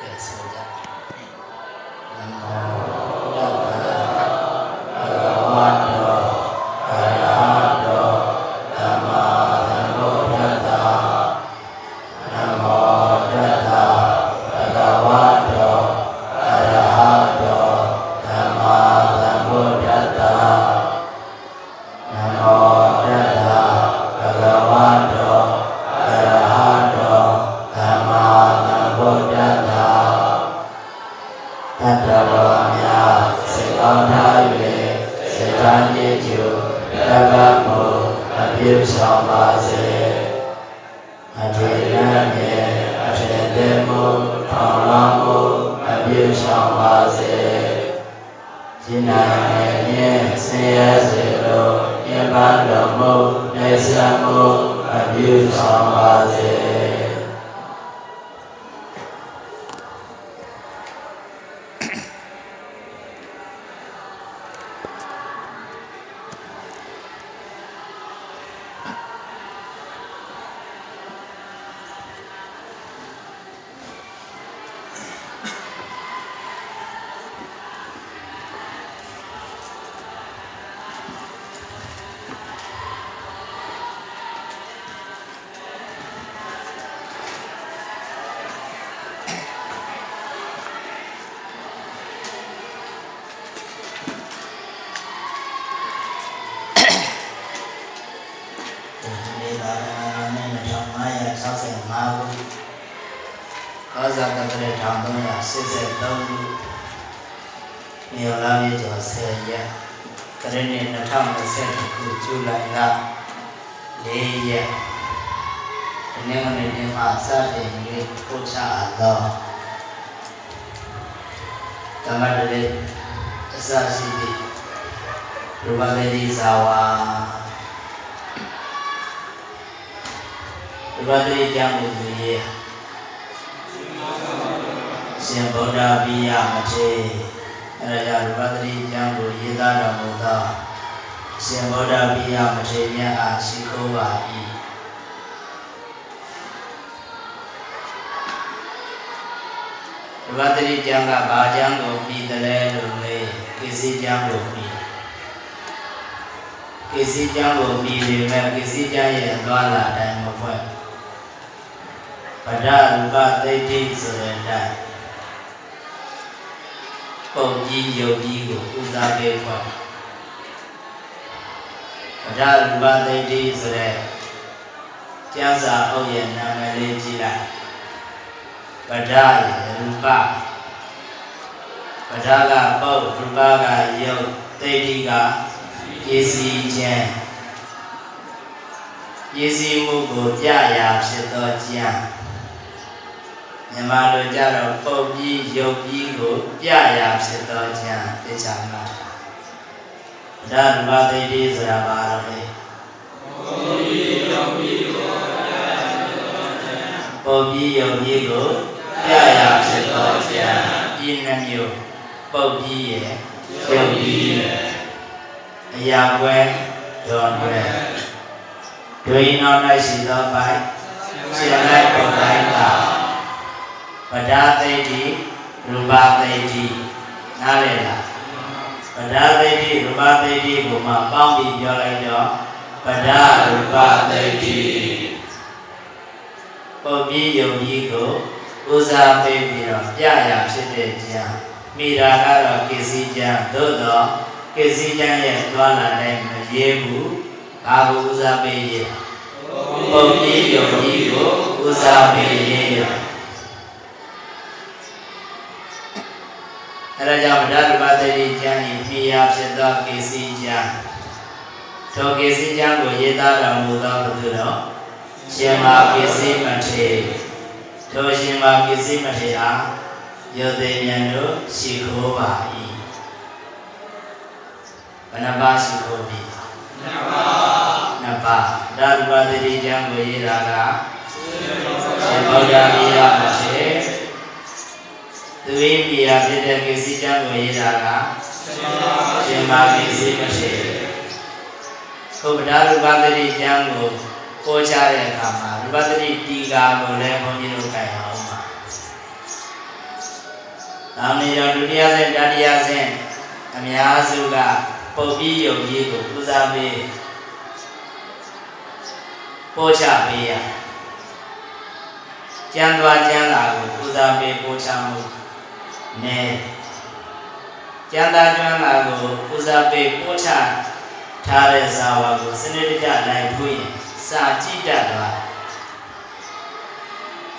ကဲဆိုကြနမောတတ္ဒီဘာတိကျမ်းကိုသူရေးရှင်ဗုဒ္ဓဘိယမထေအဲဒါကြောင့်ဒီဘာတိကျမ်းကိုရေးသားတော်မူသောရှင်ဗုဒ္ဓဘိယမထေမြတ်အားရှိခိုးပါ၏ဒီဘာတိကျမ်းကဘာကျမ်းကိုပြီးတယ်လဲလို့လေကိစ္စကျမ်းကိုပြီးကိစ္စကျမ်းကိုပြီးပေမဲ့ကိစ္စကျမ်းရဲ့အသွားလာတိုင်းမဖွဲ့ ဗဒရူပသိတိဆိုတဲ့အတိုင်းပုံကြီးယုတ်ကြီးကိုဥစားပေးဖွဲ့ဗဒရူပသိတိဆိုတဲ့ကျမ်းစာအုပ်ရဲ့နာမည်လေးကြည့်လိုက်ဗဒရရူပဗဒကပုတ်ရူပကယုတ်သိတိကပစ္စည်းခြင်းပစ္စည်းမှုကိုပြရာဖြစ်သောကျ မ်းမြန်မာလိုကြတော့ပုံပြီးယုတ်ပြီးကိုပြရာဖြစ်သောကျမ်းသိချာမှတ်ဒါရူပသိတိဆိုတာဘာလို့လဲပုံပြီးယုတ်ပြီးကိုပြရာဖြစ်သောကျမ်းဒီနှမျိုးပုတ်ပြီးရဲ့ယုတ်ပြီးရဲ့အရာကွဲဒွန်ကွဲဒွိနော၌ရှိသောပိုက်ရှင်လိုက်ပုံတိုင်းက ဗဒသိတိရူပသိတိနားလည်လားဗဒသိတိရူပသိတိကိုမှပေါင်းပြီးပြောလိုက်တော့ဗဒရူပသိတိပုံပြီးယုံကြီးကိုဦးစားပေးပြီးတော့ပြရဖြစ်တဲ့ကြံမိတာကတော့ကိစ္စကြံသို့တော့ကိစ္စကြံရဲ့သွားလာတိုင်းမရေးဘူးဘာကိုဦးစားပေးရပုံပြီးယုံကြီးကိုဦးစားပေးရေး အဲဒါကြောင့်ဗဒရူပတတိကျမ်းဤမိယာဖြစ်သောကိစ္စကျမ်းထိုကိစ္စကျမ်းကိုရေးသားတော်မူသောဘုသူတော်ရှင်မာကိစ္စမထေထိုရှင်မာကိစ္စမထေအားယောသိဉာဏ်တို့ရှိခိုးပါ၏ဘယ်နှပါးရှိခိုးပြီနှစ်ပါးနှစ်ပါးဗဒရူပတတိကျမ်းကိုရေးတာကရှင်ဗုဒ္ဓမိယမထေသူ၏ မိယာဖြစ်တဲ့ကိစ္စကျမ်းကိုရေးတာကရှင်မာကိစ္စမထေခုဗဒရူပတတိကျမ်းကိုပေါ်ချတဲ့အခါမှာရူပတတိတီကာကိုလည်းဘုန်းကြီးတို့ကြိုင်အောင်ပါအာမေရောဒုတိယဆင့်တတိယဆင့်အများစုကပုတ်ပြီးယုံကြီးကိုပူဇော်ပေးပို့ချပေးရကျမ်းသွားကျမ်းလာကိုပူဇော်ပေးပို့ချမှု နဲ့ကျမ်းသာကျမ်းလာကိုပူဇော်ပေးပို့ချထားတဲ့ဇာဝကိုစနစ်တကျလိုက်ဖွင့်စာကြည့်တတ်သွား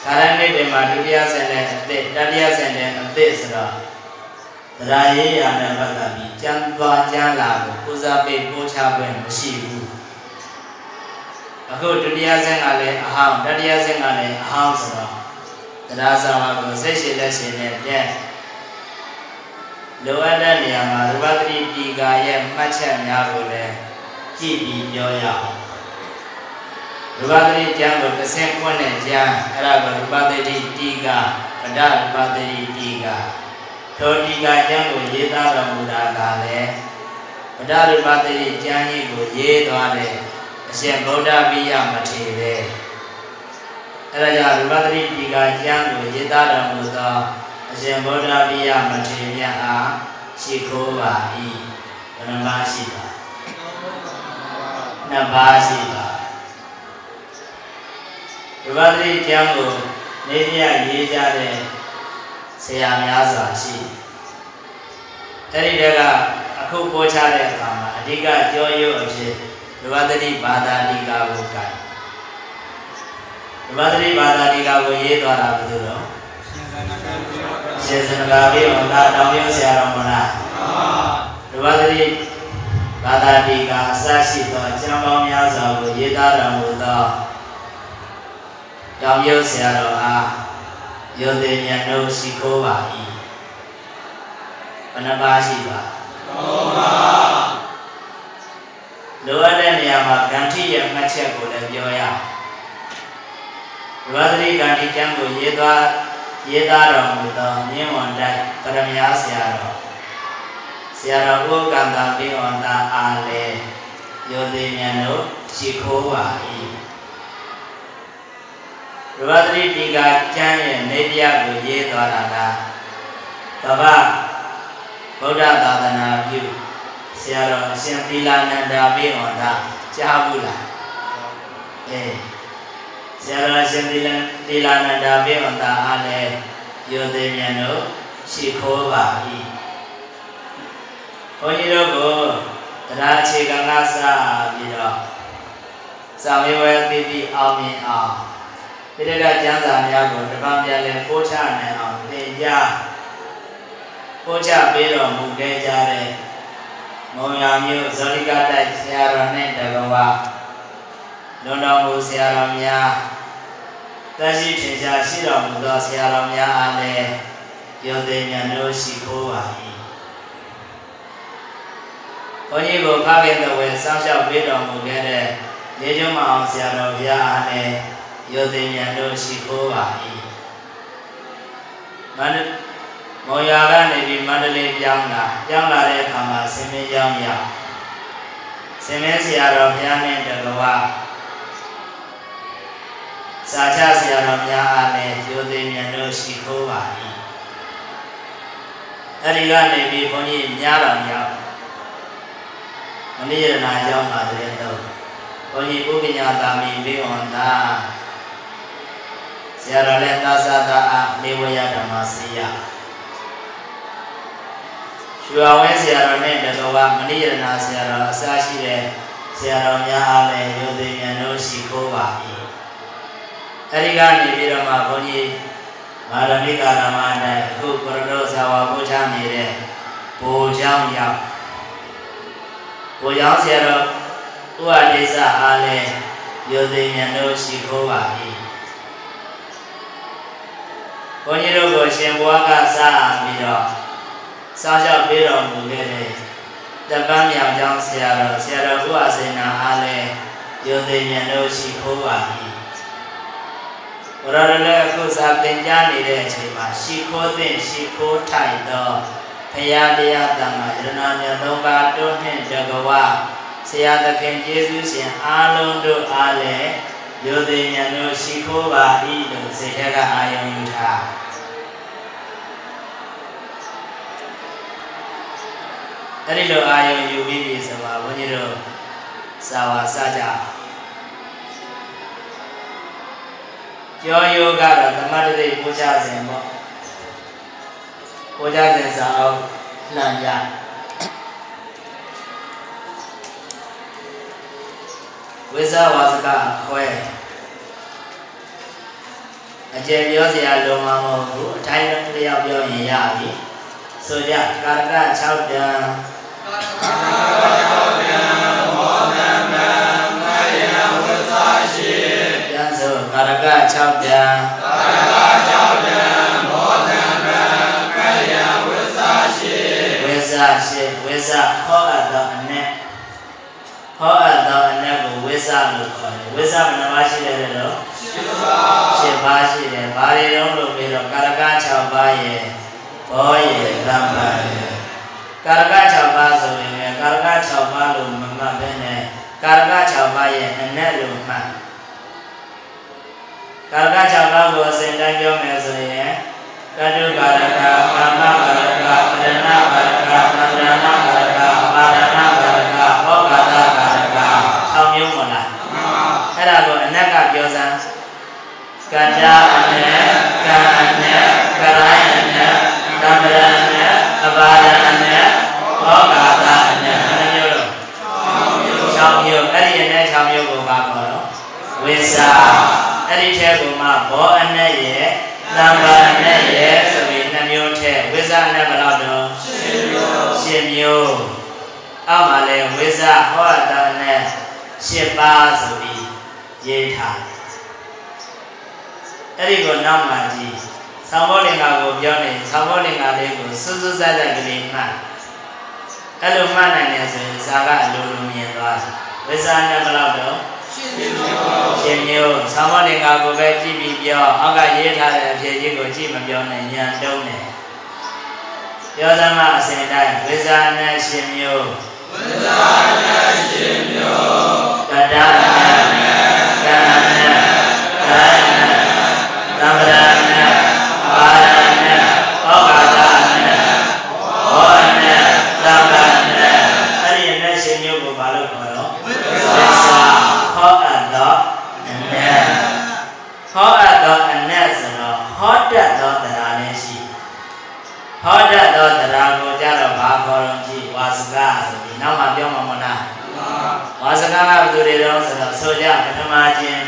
ကာရဏိတေမှာဒုတိယဆင့်နဲ့အသစ်တတိယဆင့်နဲ့အသစ်ဆိုတော့တရားရေးရာနဲ့ပတ်သက်ပြီးကျမ်းသွားကျမ်းလာကိုပူဇော်ပေးပို့ချခွင့်မရှိဘူးအခုဒုတိယဆင့်ကလည်းအဟောင်းတတိယဆင့်ကလည်းအဟောင်းဆိုတော့တရားစာဝကိုစိတ်ရှိလက်ရှိနဲ့တဲ့ လိုအပ်တဲ့နေရာမှာရူပသတိတီကာရဲ့မှတ်ချက်များကိုလည်းကြည့်ပြီးပြောရအောင်ရူပသတိကျမ်းကိုတစ်ဆင့်ခွင့်နဲ့ကျမ်းအဲ့ဒါကိုရူပသတိတီကာဗဒရူပသတိတီကာထိုတီကာကျမ်းကိုရေးသားတော်မူတာကလည်းဗဒရူပသတိကျမ်းကြီးကိုရေးသွားတဲ့အရှင်ဗုဒ္ဓပိယမထေရပဲအဲ့ဒါကြောင့်ရူပသတိတီကာကျမ်းကိုရေးသားတော်မူသောအ ရှင်ဗုဒ္ဓပိယမထေရမြတ်အားရှိခိုးပါ၏ဘယ်နှပါးရှိပါနှစ်ပါးရှိပါရူပသတိကျမ်းကိုနေပြရေးကြတဲ့ဆရာများစွာရှိအဲ့ဒီတက်ကအခုပေါ်ချတဲ့အခါမှာအဓိကကြောရုပ်အဖြစ်ရူပသတိဘာသာတိကာကိုကြိုက်ရူပသတိဘာသာတိကာကိုရေးသွားတာဘယ်လိုတော့ ရှင်စနဂါဘေဝန္တာတောင်မြို့ဆရာတော်မလားဒုဝသတိဘာသာတိကအစရှိသောအကျမ်းပေါင်းများစွာကိုရေးသားတော်မူသောတောင်မြို့ဆရာတော်အားယောသိဉာဏ်တို့ရှိခိုးပါ၏ဘယ်နှပါးရှိပါသုံးပါးလိုအပ်တဲ့နေရာမှာဂန္ထိရဲ့မှတ်ချက်ကိုလည်းပြောရအောင်ဒုဝသတိဂန္ထိကျမ်းကိုရေးသွား ရေးသားတော်မူသောမြင်းဝန်တိုက်ပရမယာဆရာတော်ဆရာတော်ဥက္ကန္တာပိဝန္တာအားလေယောသိဉာဏ်တို့ရှိခိုးပါ၏ရဝတိတိကကျမ်းရဲ့နေတရားကိုရေးသွားတာကကဗ္ဗဗုဒ္ဓသာသနာပြုဆရာတော်အရှင်သီလနန္ဒာပိဝန္တာကြားဘူးလားအေး ဆရာတော်ရှင်သီလသီလနန္ဒာပိဝန္တာအားလည်းယောသိဉာဏ်တို့ရှိခိုးပါ၏ဘုန်းကြီးတို့ကိုတရားအခြေခံကစပြီးတော့စာမေဝဲသိပြီးအောင်မြင်အောင်ပိဋကကျမ်းစာများကိုတပတ်ပြန်လဲပို့ချနိုင်အောင်သင်ကြားပို့ချပေးတော်မူခဲ့ကြတဲ့မုံရမျိုးဇောလိကတိုက်ဆရာတော်နဲ့တကဝ လွန်တော်မူဆရာတော်များတရှိထင်ရှားရှိတော်မူသောဆရာတော်များအားလည်းယောသိဉာဏ်တို့ရှိခိုးပါ၏ဘုန်းကြီးကိုဖခင်တော်ဝယ်စောင့်ရှောက်ပေးတော်မူခဲ့တဲ့လေကျုံမအောင်ဆရာတော်ဘုရားအားလည်းယောသိဉာဏ်တို့ရှိခိုးပါ၏မန္တမော်ယာကနေပြီးမန္တလေးပြောင်းလာပြောင်းလာတဲ့အခါမှာဆင်းမင်းရောက်ရောက်ဆင်းမင်းဆရာတော်ဘုရားနဲ့တကဝ စာချဆရာတော်များအားလည်းယောသိဉာဏ်တို့ရှိခိုးပါ၏အဲ့ဒီကနေပြီးဘုန်းကြီးများတော်ရောက်မနိယနာကြောင့်ပါတဲ့တော့ဘုန်းကြီးပုပ္ပညာတာမီဘေဝန္တာဆရာတော်လည်းသာသတာအနေဝရဓမ္မစေယရွှေဝဲဆရာတော်နဲ့တကောကမနိယနာဆရာတော်အစရှိတဲ့ဆရာတော်များအားလည်းယောသိဉာဏ်တို့ရှိခိုးပါ၏ အဲဒီကနေပြီးတော့မှဘုန်းကြီးမာရမိကာရမနဲ့အခုပရဒောဇာဝဘုရားနေတဲ့ဘိုလ်เจ้าရောက်ဘိုလ်เจ้าဆရာတော်ဥပဒေသအားလည်းယောသိဉာဏ်တို့ရှိခိုးပါ၏ဘုန်းကြီးတို့ကိုရှင်ဘွားကစားပြီးတော့စားရှောက်ပေးတော်မူခဲ့တဲ့တပန်းမြောင်ကျောင်းဆရာတော်ဆရာတော်ဥပစေနာအားလည်းယောသိဉာဏ်တို့ရှိခိုးပါ၏ ဘုရားလည်းအခုစာသင်ကြားနေတဲ့အချိန်မှာရှ िख ိုးသင်ရှ िख ိုးထိုင်သောဘုရားတရားတန်ခါယရနာမြတ်သုံးပါးတွန်းနှင့်တကဝဆရာသခင်ယေရှုရှင်အားလုံးတို့အားလည်းယောသိဉာဏ်တို့ရှ िख ိုးပါ၏လို့စေတကအာယုံယူထားအဲ့ဒီလိုအာယုံယူပြီးပြီဆိုတော့ဘုန်းကြီးတို့စာဝါစကြ ကျော်ယောကတော့သမတ္တိပူဇာစဉ်ပေါ့ပူဇာစဉ်စာအောင်လှမ်းပြဝိဇဝါစကခွဲအကျေပြောစရာလုံးမမဟုတ်ဘူးအတိုင်းတစ်ယောက်ပြောရင်ရပြီဆိုကြကာရက6တန်ပြန် ကာရက6တန်ဝိဇရှိဝိဇဟောအပ်သောအ내ဟောအပ်သောအ내ကိုဝိဇလို့ခေါ်တယ်ဝိဇဘယ်နှပါးရှိတယ်လဲတော့7ပါးရှိတယ်ဘာတွေလုံးလို့ပြီးတော့ကာရက6ပါးရဲ့ဘောရဲ့တမ္ပါရဲ့ကာရက6ပါးဆိုရင်လည်းကာရက6ပါးလို့မမှတ်ဘဲနဲ့ကာရက6ပါးရဲ့အ내လို့မှတ် ကာရက6ပါးကိုအစဉ်တိုင်းပြောမယ်ဆိုရင်ကတုကာရကကာမကာရကပဒနာကာရကသန္ဒနာကာရကပါဒနာကာရကဟောကာသကာရက6မျိုးမလားအဲ့ဒါကိုအနက်ကပြောစမ်းကတ္တအနက်ကံအနက်ကရိုင်းအနက်သန္ဒရအနက်အပါဒအနက်ဟောကာသအနက်ဘယ်နှမျိုးလို့6မျိုးအဲ့ဒီအနက်6မျိုးကိုပါခေါ်တော့ဝိစာ အဲ့ဒီထဲကိုမှဘောအနက်ရဲ့သံပါအနက်ရဲ့ဆိုပြီးနှမျိုးထဲဝိစာအနက်ဘယ်လောက်တော့10မျိုး10မျိုးအောက်မှာလဲဝိစာဟောတာအနက်10ပါးဆိုပြီးရေးထားတယ်အဲ့ဒီကိုနောက်မှကြည့်သံဃောလင်္ကာကိုပြောနေသံဃောလင်္ကာလေးကိုစွစွဆက်ဆက်ကလေးမှတ်အဲ့လိုမှတ်နိုင်တယ်ဆိုရင်ဇာကအလိုလိုမြင်သွားတယ်ဝိဇာနဲ့ဘယ်လောက်တော့ ရှင်မျိုးရှင်မျိုးသံဃောလင်္ကာကိုပဲကြည့်ပြီးပြောအောက်ကရေးထားတဲ့အဖြစ်ကြီးကိုကြည့်မပြောနဲ့ညံတုံးတယ်ပြောသမားအစဉ်တိုင်းဝိဇာနဲ့ရှင်မျိုးဝိဇာနဲ့ရှင်မျိုးတတနဲ့ကံနဲ့ကံနဲ့သံဃာနဲ့ပါ ကားကဘယ်သူတွေတော့ဆိုတော့ဆိုကြပထမခြင်း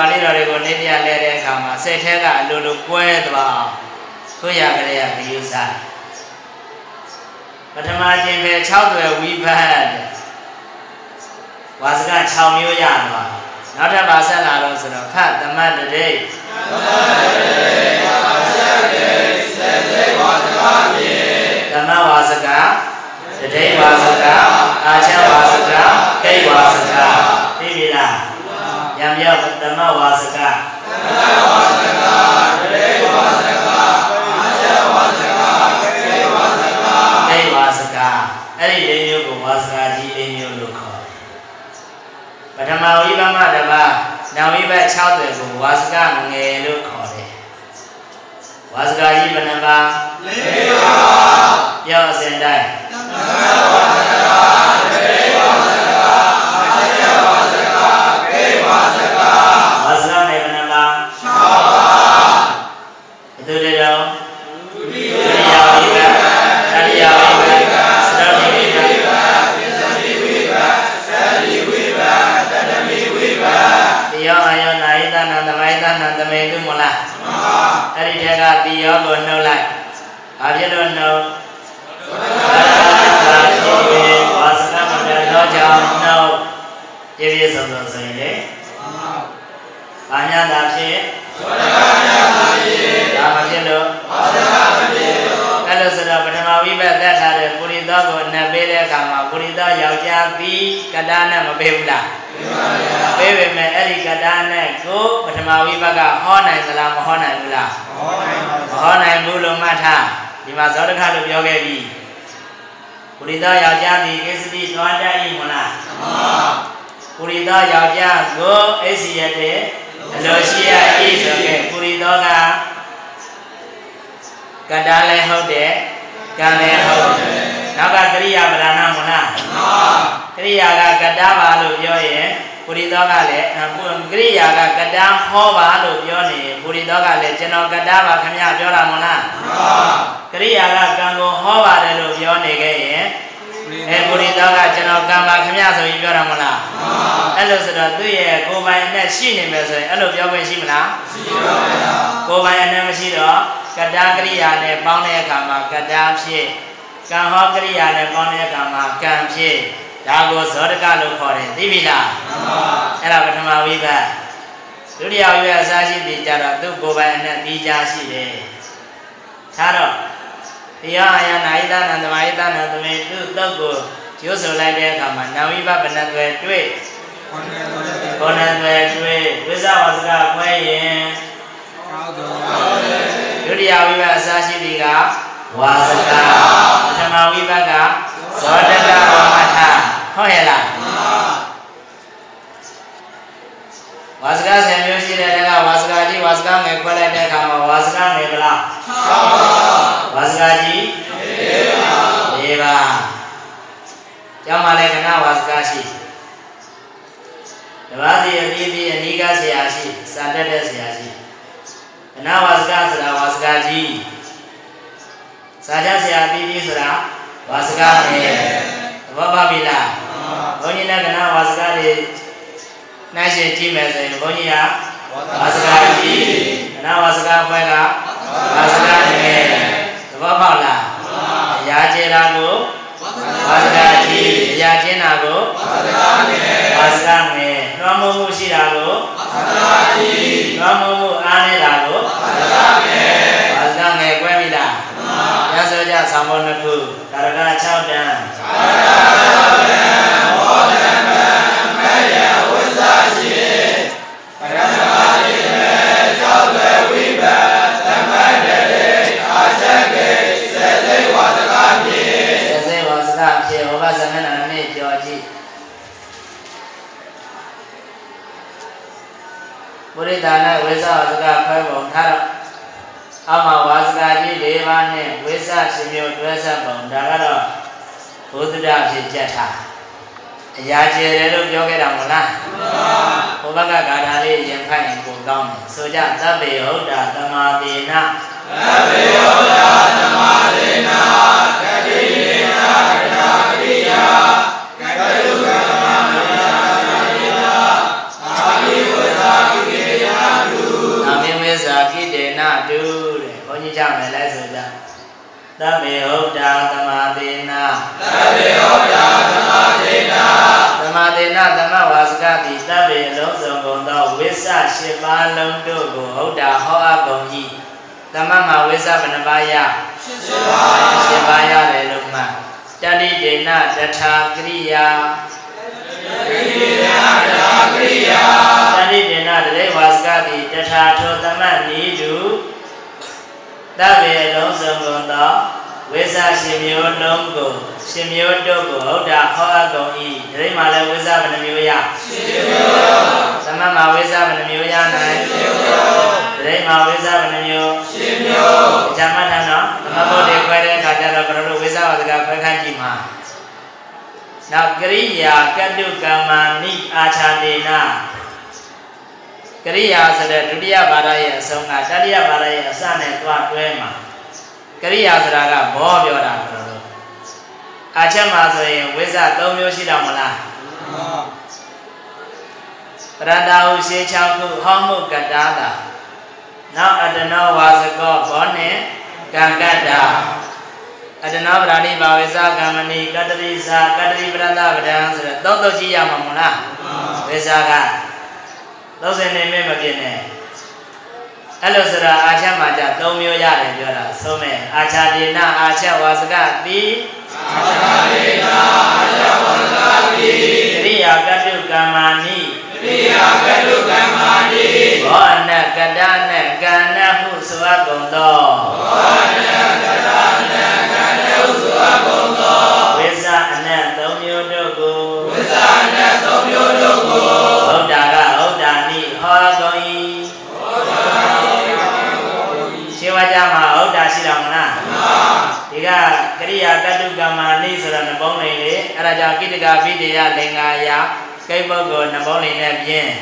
ပါဠိတော်တွေကိုနေပြလဲတဲ့အခါမှာစိတ်ထဲကအလိုလိုကွဲသွားအောင်ခွရကြရဂယုစပထမခြင်းပဲ6သွယ်ဝိဘတ်ဝါစက6မျိုးရသွားနောက်ထပ်ပါဆက်လာတော့ဆိုတော့ဖတ်သမတ်တရေသမတ်တရေပါဆက်ကေစေတေဝါစကပြေသမတ်ဝါစကတရေဝါစကအာချဝါစကကိဝါစကသိပြီလား ညံပြောသမတ်ဝါစကသမတ်ဝါစကတရေဝါစကအာချဝါစကကိဝါစကကိဝါစကအဲ့ဒီလေးမျိုးကိုဝါစကကြီးလေးမျိုးလို့ခေါ်ပထမဝိပမတပါနောက်ဝိဘတ်6သွယ်ကိုဝါစကငယ်လို့ခေါ်တယ်ဝါစကကြီးဘယ်နှပါ၄ပါပြောအစဉ်တိုင်းဝါစကရေ က်ျားပြီးကတာနဲ့မပေးဘူးလားပေးပေမဲ့အဲ့ဒီကတာနဲ့ကိုပထမဝိဘတ်ကဟောနိုင်သလားမဟောနိုင်ဘူးလားဟောနိုင်ပါဘူးမဟောနိုင်ဘူးလို့မှတ်ထားဒီမှာဇောတခလို့ပြောခဲ့ပြီပုရိသောယောက်ျားဒီကိစ္စတိသွားတတ်၏မလားမှန်ပါပုရိသောယောက်ျားကိုအိစီရတဲ့အလိုရှိရ၏ဆိုခဲ့ပုရိသောကကတာလည်းဟုတ်တယ်ကံလည်းဟုတ်တယ်နောက်ကကရိယာပဒနာမလားမှန်ပါ ကရိယာကကတာပါလို့ပြောရင်ပုရိသောကလည်းကရိယာကကတာဟောပါလို့ပြောနေပုရိသောကလည်းကျွန်တော်ကတာပါခင်ဗျပြောတာမလားမှန်ပါကရိယာကကံကိုဟောပါတယ်လို့ပြောနေခဲ့ရင်အဲပုရိသောကကျွန်တော်ကံပါခင်ဗျဆိုပြီးပြောတာမလားမှန်ပါအဲ့လိုဆိုတော့သူ့ရဲ့ကိုယ်ပိုင်အနဲ့ရှိနေမယ်ဆိုရင်အဲ့လိုပြောခွင့်ရှိမလားရှိပါပါကိုယ်ပိုင်အနဲ့မရှိတော့ကတာကရိယာနဲ့ပေါင်းတဲ့အခါမှာကတာဖြစ်ကံဟောကရိယာနဲ့ပေါင်းတဲ့အခါမှာကံဖြစ် ဒါကိုဇောတကလို့ခေါ်တယ်သိပြီလားမှန်ပါအဲ့ဒါပထမဝိဘတ်ဒုတိယဝိဘတ်အစားရှိသည်ကြတော့သူ့ကိုယ်ပိုင်အနဲ့ပြီးကြရှိတယ်ဒါတော့တရားအယနာဣဒနံသမာဣဒနံသမေသူ့တုတ်ကိုကျိုးဆိုလိုက်တဲ့အခါမှာနာဝိဘဘဏ္ဍွယ်တွေ့ဘောနံွယ်တွေ့ဝိဇဝါစကခွဲရင်ဒုတိယဝိဘတ်အစားရှိသည်ကဝါစကပထမဝိဘတ်က ဇောတကဝမထဟုတ်ရဲ့လားဝါစကဆယ်မျိုးရှိတဲ့တကဝါစကကြီးဝါစကငယ်ခွဲလိုက်တဲ့အခါမှာဝါစကငယ်ဗလား6ပါဝါစကကြီး4ပါ4ပါကျောင်းမှာလည်းခဏဝါစကရှိတပါးစီအသီးသီးအနိကဆရာရှိစာတက်တဲ့ဆရာရှိခဏဝါစကဆိုတာဝါစကကြီးစာကြဆရာအသီးသီးဆိုတာ ဝါစကငယ်သဘောပေါက်ပြီလားဘုန်းကြီးလည်းခဏဝါစကတွေနှိုင်းရှင်ကြည့်မယ်ဆိုရင်ဘုန်းကြီးကဝါစကားကြီးခဏဝါစကားဖွဲကဝါစကားငယ်သဘောပေါက်လားအရာကျေတာကိုဝါစကားကြီးအရာကျင်းတာကိုဝါစကားငယ်ဝါစကားငယ်လွှမ်းမိုးမှုရှိတာကိုဝါစကားကြီးလွှမ်းမိုးမှုအားနေတာကိုဝါစကားငယ်ဝါစကားငယ်ကွဲပြီလားရသောကြဆောင်းဖို့နှစ်ခုကာ ရက6တန်းကာရက အအရာကျယ်တယ်လို့ပြောခဲ့တာမဟုတ်လားဘုဘကဂါထာလေးရင်ဖတ်ရင်ပိုကောင်းတယ်ဆိုကြသဗ္ဗေဟုတ်တာသမာသေနသဗ္ဗေဟုတ်တာသမာသေ ကတိသဗ္ဗေအလုံးစုံကုန်သောဝိသရှစ်ပါးလုံးတို့ကိုဟုတ်တာဟောအပ်ကုန်၏သမမှာဝိသဘယ်နှပါးရရှစ်ပါးရှစ်ပါးရတယ်လို့မှတတိဒေနတထာကရိယာတတိဒေနတထာကရိယာတတိဒေနတရေဝါစကတိတထာထောသမနိတုသဗ္ဗေအလုံးစုံကုန်သော ဝိဇ္ဇရှင်မျိုးလုံးကိုရှင်မျိုးတို့ကိုဟုတ်တာဟောအပ်ကုန်၏ဒိဋ္ဌိမှာလည်းဝိဇ္ဇဘယ်နှမျိုးရရှင်မျိုးသမတ်မှာဝိဇ္ဇဘယ်နှမျိုးရနိုင်ရှင်မျိုးဒိဋ္ဌိမှာဝိဇ္ဇဘယ်နှမျိုးရှင်မျိုးဇာမထနော်သမတ်ဘုဒ္ဓခွဲတဲ့အခါကျတော့ဘယ်လိုဝိဇ္ဇဝတကခွဲခန့်ကြည့်မှာနောက်ကရိယာကတုကမ္မာနိအာချာတေနကရိယာဆိုတဲ့ဒုတိယဘာသာရဲ့အဆုံးကတတိယဘာသာရဲ့အစနဲ့တွားတွဲမှာ ကရိယာဆိုတာကဘောပြောတာကတော့လို့အာချက်မှာဆိုရင်ဝိဇ္ဇ၃မျိုးရှိတော့မလားပရန္တာဟုရှေးချောင်းခုဟောမှုကတာတာနောက်အတနောဝါစကောဘောနဲ့ကံကတ္တာအတနောပရာဏိဘာဝေဇကမ္မဏိကတ္တိသာကတ္တိပရန္တပဒံဆိုတဲ့သုံးသုံးကြည့်ရမှာမလားဝေဇက30နေမဲ့မပြည့်နဲ့ အဲ့လိုဆိုတာအာချမှာじゃ၃မျိုးရတယ်ပြောတာသုံးမဲ့အာချဒေနအာချဝါစကတိအာချဒေနအာချဝါစကတိတရိယာကတုကမ္မာနိတရိယာကတုကမ္မာနိဘောအနကတနကန္နဟုဆိုအပ်ကုန်သော ယာတတုကမ္မာနိဆိုတာနှပုံးလေးလေအဲ့ဒါကြောင့်ကိတ္တကဗိတေယလင်္ကာယကိပုဂ္ဂိုလ်နှပုံးလေးနဲ့ပြင်း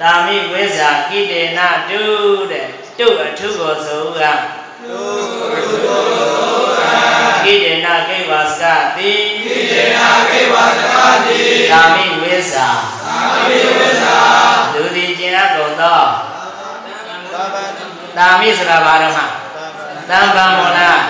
တာမိဝိဇ္ဇာကိတေနတုတဲ့တုအထုကိုဆိုကတုအထုကိုဆိုကကိတေနကိဝါစကတိကိတေနကိဝါစကတိတာမိဝိဇ္ဇာတာမိဝိဇ္ဇာဒုတိကျင်အကုန်သောတာမိဆိုတာဘာတော့မှတံပံမောလား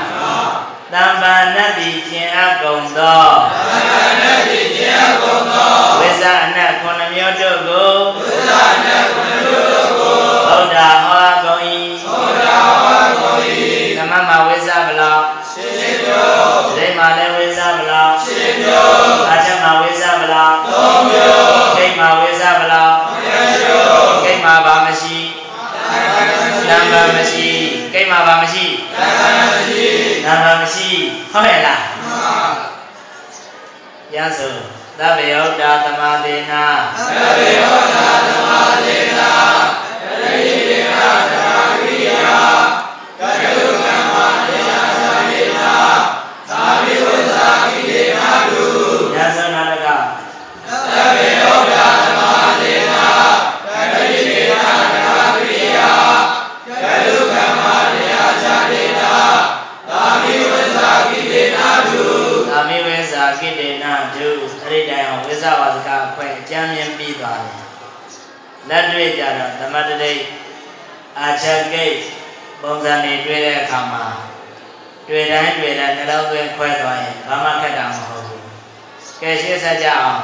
တံပံနတ္တိကျင်အကုန်သောတံပံနတ္တိကျင်အကုန်သောဝိဇ္ဇာအနတ်ခုနှစ်မျိုးတို့ကိုဝိဇ္ဇာအနတ်ခုနှစ်မျိုးတို့ကိုဘုရားဟောကုန်၏ဘုရားဟောကုန်၏သမမဝိဇ္ဇာဘလောက်ရှင်းမျိုးဒိဋ္ဌိမှာလည်းဝိဇ္ဇာဘလောက်ရှင်းမျိုးအာချမှာဝိဇ္ဇာဘလောက်သုံးမျိုးဒိဋ္ဌိမှာဝိဇ္ဇာဘလောက်နှစ်မျိုးဒိဋ္ဌိမှာဘာမရှိနံပါတ်မရှိကိမ္မာဘာမရှိနံပါတ်မရှိ နံပါတ်မရှိဟုတ်ရဲ့လားမှန်ပါရသောသဗ္ဗယောတာသမာသေနာသဗ္ဗယောတာသမာသေနာတတိယေနာဓမ္မကိယာ ဝိဝဇာကိတေနာတုအဲ့ဒီတိုင်အောင်ဝိဇဝါစကအခွင့်အကျမ်းမြင်ပြီးသွားတယ်လက်တွေ့ကြတော့ဓမ္မတတိအာချက်ဂိတ်ပုံစံတွေတွေ့တဲ့အခါမှာတွေ့တိုင်းတွေ့တိုင်းနှလုံးသွင်းခွဲသွားရင်ဘာမှခက်တာမဟုတ်ဘူးကဲရှင်းဆက်ကြအောင်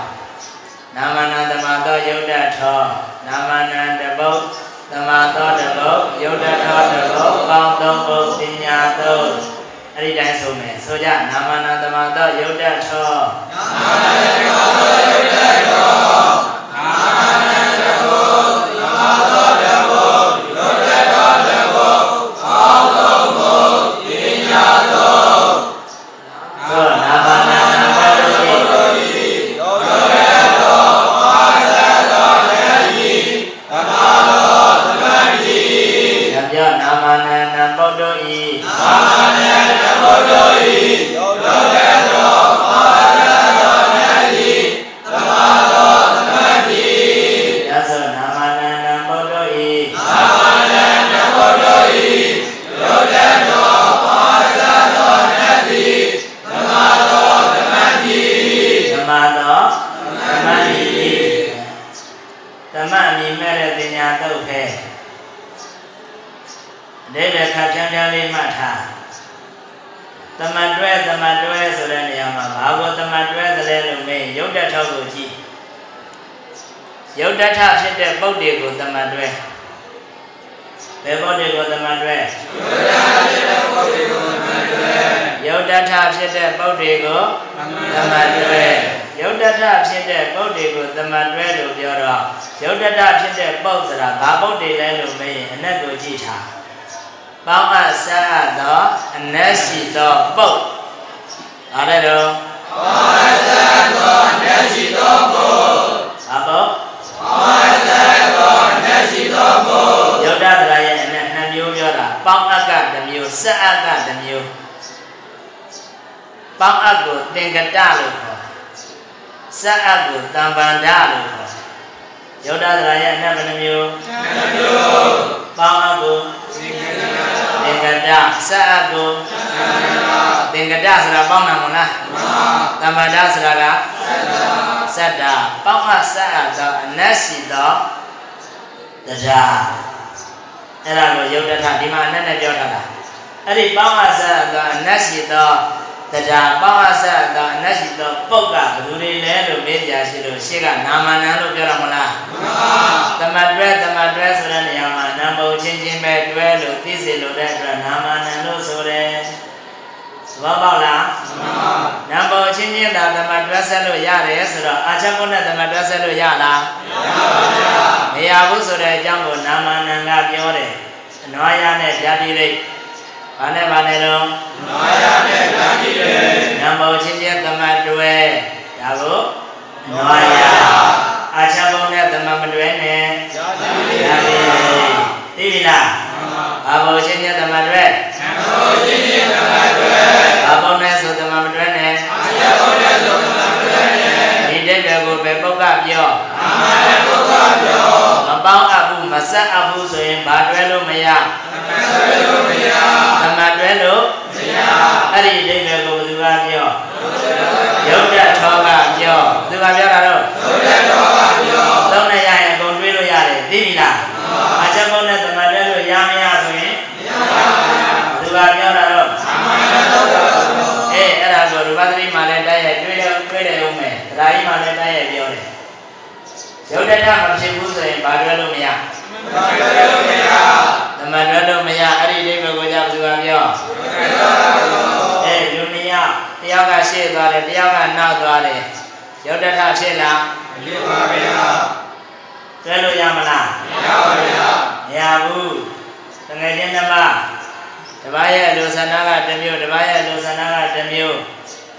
နာမနံတမသောယုတ်တထောနာမနံတပုတ်တမသောတပုတ်ယုတ်တထောတပုတ်ပေါင်းသုံးပုတ်ပညာသုံး အဲ့ဒီတိုင်းဆိုမယ်ဆိုကြနာမနံတမသောယုတ်တထောနာမနံတမသောယုတ်တထော တဲ့ပုတ်တွေကိုသမတ်တွဲရုပ်တထဖြစ်တဲ့ပုတ်တွေကိုသမတ်တွဲလို့ပြောတော့ရုပ်တထဖြစ်တဲ့ပုတ်ဆိုတာဘာပုတ်တွေလဲလို့မေးရင်အနက်ကိုကြည့်ထားပေါင်းအပ်ဆက်အပ်သောအနက်ရှိသောပုတ်အားလည်းတော့ပေါင်းအပ်ဆက်အပ်သောအနက်ရှိသောပုတ်အပုတ်ပေါင်းအပ်ဆက်အပ်သောအနက်ရှိသောပုတ်ယုတ်တတရာရဲ့အနက်နှစ်မျိုးပြောတာပေါင်းအပ်ကတစ်မျိုးဆက်အပ်ကတစ်မျိုး ပေါင်းအပ်ကိုသင်္ကတလို့ခေါ်ဆက်အပ်ကိုတံပန္ဒလို့ခေါ်ယုတ်တတရာရဲ့အနက်ဘယ်နှမျိုးနှစ်မျိုးပေါင်းအပ်ကိုသင်္ကတဆက်အပ်ကိုသင်္ကတဆိုတာပေါင်းတာမဟုတ်လားတမ္ပန္ဒဆိုတာကစက်တာပေါင်းအပ်ဆက်အပ်သောအနက်ရှိသောတရားအဲ့ဒါကိုယုတ်တထဒီမှာအနက်နဲ့ပြောထားတာအဲ့ဒီပေါင်းအပ်ဆက်အပ်သောအနက်ရှိသော တရားပေါင်းအပ်ဆက်အပ်သောအနက်ရှိသောပုတ်ကဘယ်သူတွေလဲလို့မေးကြရှိလို့ရှေ့ကနာမနံလို့ပြောတာမဟုတ်လားမှန်ပါတမတွဲတမတွဲဆိုတဲ့နေရာမှာနံပုံချင်းချင်းပဲတွဲလို့သိစေလို့တဲ့အတွက်နာမနံလို့ဆိုတယ်သဘောပေါက်လားမှန်ပါနံပုံချင်းချင်းသာတမတွဲဆက်လို့ရတယ်ဆိုတော့အာချက်ကုနဲ့တမတွဲဆက်လို့ရလားမရပါဘူးမရဘူးဆိုတဲ့အကြောင်းကိုနာမနံကပြောတယ်အနွားရနဲ့ပြပြလိုက် ဘာနဲ့ဘာနဲ့တော့နွားရနဲ့ပြပြလိုက်နံပုံချင်းချင်းတမတွဲဒါကိုနွားရအာချဘုံနဲ့သမမတွဲနဲ့ရပြီသိပြီလားဘာဘုံချင်းချင်းသမတွဲနံဘုံချင်းချင်းသမတွဲဘာဘုံနဲ့ဆိုသမမတွဲနဲ့အာချဘုံနဲ့ဆိုသမမတွဲနဲ့ဒီတဲ့ဘယ်ကိုပဲပုဂ္ဂပြောအာမနဲ့ပုဂ္ဂပြောမပေါင်းအပ်ဘူးမ ဆက်အပ်ဘူးဆိုရင်ဘာတွဲလို့မရသမတွဲလို့မရသမတွဲလို့မရအဲ့ဒီအိဗယ်ကိုဘယ်သူကပြောယုတ်တထောကပြောသူကပြောတာတော့ယုတ်တထောကပြောသုံးနဲ့ရရင်အကုန်တွေးလို့ရတယ်သိပြီလားအချက်ကုန်းနဲ့သမတ်တွဲလို့ရမရဆိုရင်မရပါဘူးသူကပြောတာတော့အမှန်တော့အေးအဲ့ဒါကိုရူပသတိမှလည်းတိုက်ရိုက်တွေးတယ်တွေးတယ်ဦးမယ်ဒါကြီးမှလည်းတိုက်ရိုက်ပြောတယ်ယုတ်တထမဖြစ်ဘူးဆိုရင်ဘာတွဲလို့မရဘာတွဲလို့မရ သမတ်တွဲလို့မရအဲ့ဒီအိဗယ်ကိုကြောက်သူကပြောအေးလူနှစ်ယောက်တယောက်ကရှေ့သွားတယ်တယောက်ကနောက်သွားတယ်ရုပ်တထဖြစ်လားမဖြစ်ပါဗျာတွဲလို့ရမလားမရပါဗျာမရဘူးတငယ်ချင်းတစ်ပါးတပားရဲ့လူဆန္ဒကတစ်မျိုးတပားရဲ့လူဆန္ဒကတစ်မျိုး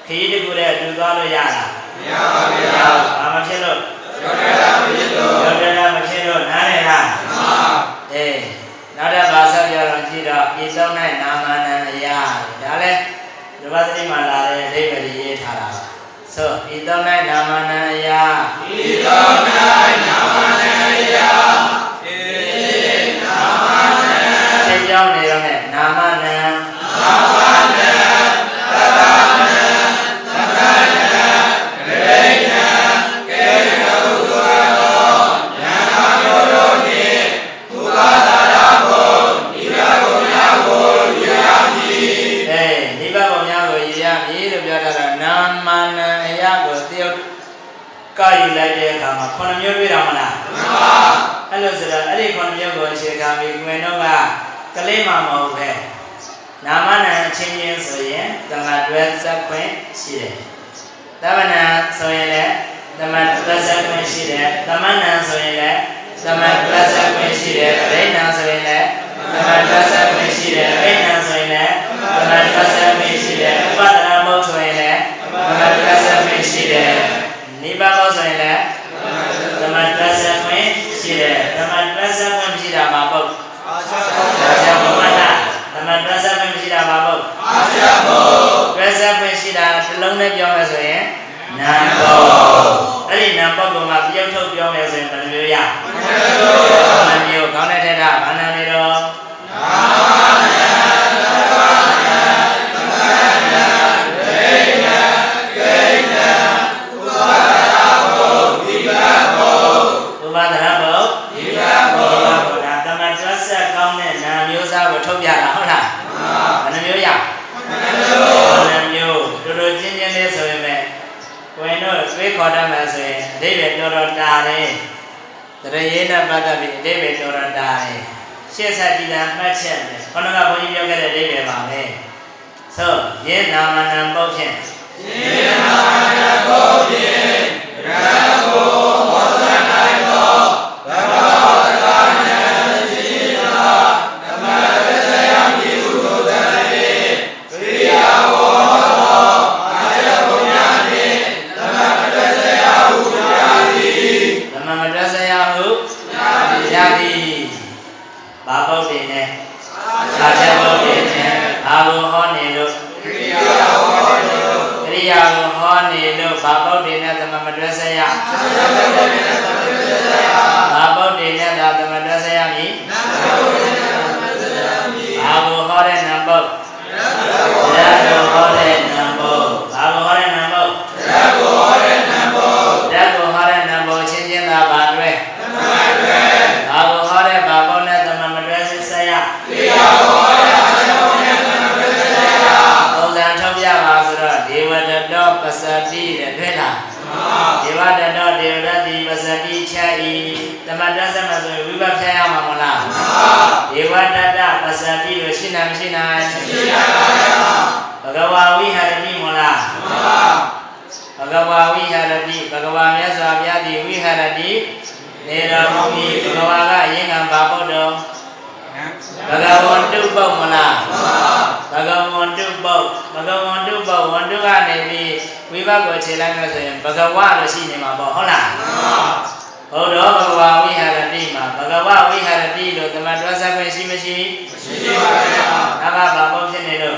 ခရီးတကူတဲ့တူသွားလို့ရလားမရပါဗျာဘာမဖြစ်လို့ရုပ်တထမဖြစ်လို့ရုပ်တထမဖြစ်လို့နားလည်လားမှန်ပါအေး နောက်တစ်ပါးဆက်ပြောတော့ကြည့်တော့ဤသုံး၌နာမနံအရာဒါလည်းဒီဘာတိမှာလာတဲ့အဓိပ္ပာယ်ရေးထားတာဆိုဤသုံး၌နာမနံအရာဤသုံး၌နာမနံအရာဤနာမနံသိကြောင်းနေရော နှစ်မျိုးတွေ့တာမလားမှန်ပါအဲ့လိုဆိုတော့အဲ့ဒီခုနှစ်မျိုးကိုအခြေခံပြီးကွင်တော့ကကလေးမှမဟုတ်ပဲနာမနံအချင်းချင်းဆိုရင်တမတ်တွဲစက်ခွင့်ရှိတယ်တမနံဆိုရင်လည်းတမတ်တွဲစက်ခွင့်ရှိတယ်တမနံဆိုရင်လည်းတမတ်တွဲစက်ခွင့်ရှိတယ်ပရိဏံဆိုရင်လည်းတမတ်တွဲစက်ခွင့်ရှိတယ်ပရိဏံဆိုရင်လည်းတမတ်တွဲစက်ခွင့်ရှိတယ်ဥပဒနာမဟုတ်ဆိုရင်လည်းတမတ်တွဲစက်ခွင့်ရှိတယ်နိဗ္ဗာန်မဟုတ်ဆိုရင်လည်းတမတ်တွဲစက်ခွင့်ရှိတယ်တမတ်တွဲစက်ခွင့်မရှိတာမှာပုတ်အာချဘုမနာတမန်တွဲဆက်ခွင့်မရှိတာပါဘုအာချဘုတွဲဆက်ခွင့်ရှိတာတစ်လုံး နဲ့ပြောမယ်ဆိုရင်နံပုတ်အဲ့ဒီနံပုတ်ကမှပြုတ်ထုတ်ပြောမယ်ဆိုရင်ဘယ်လိုမျိုးရဘယ်လိုမျိုးကောင်းတဲ့ထက်တာဘာနာနေတော့နာ တို့သွေးခေါ်တတ်မှဆိုရင်အတိတ်ပဲတော်တော်တာတယ်တရရေးနဲ့ပတ်သက်ပြီးအတိတ်ပဲတော်တော်တာတယ်ရှေ့ဆက်ပြီးတာမှတ်ချက်တယ်ခန္ဓာကဘုန်းကြီးပြောခဲ့တဲ့အတိတ်ပဲပါပဲဆိုယေနာမနံပုတ်ဖြင့်ယေနာမနံပုတ်ဖြင့်ရာ တိလို့ရှိနာမရှိနာရှိနာပါဘဂဝါဝိဟာရတိမလားဘဂဝါဝိဟာရတိဘဂဝါမြတ်စွာဘုရားသည်ဝိဟာရတိနေတော်မူ၏ဘဂဝါကအရင်ကဘာပုတ်တော်ဘဂဝန္တုပုတ်မလားဘဂဝန္တုပုတ်ဘဂဝန္တုပုတ်ဝန္တုကနေပြီးဝိဘတ်ကိုခြေလိုက်လို့ဆိုရင်ဘဂဝလို့ရှိနေမှာပေါ့ဟုတ်လား ဘုဒ္ဓဘဂဝါဝိဟာရတိမှာဘဂဝဝိဟာရတိလို့တမန်တော်ဆက်ခွင့်ရှိမရှိမရှိပါဘူး။ဒါကဘာပုံဖြစ်နေလို့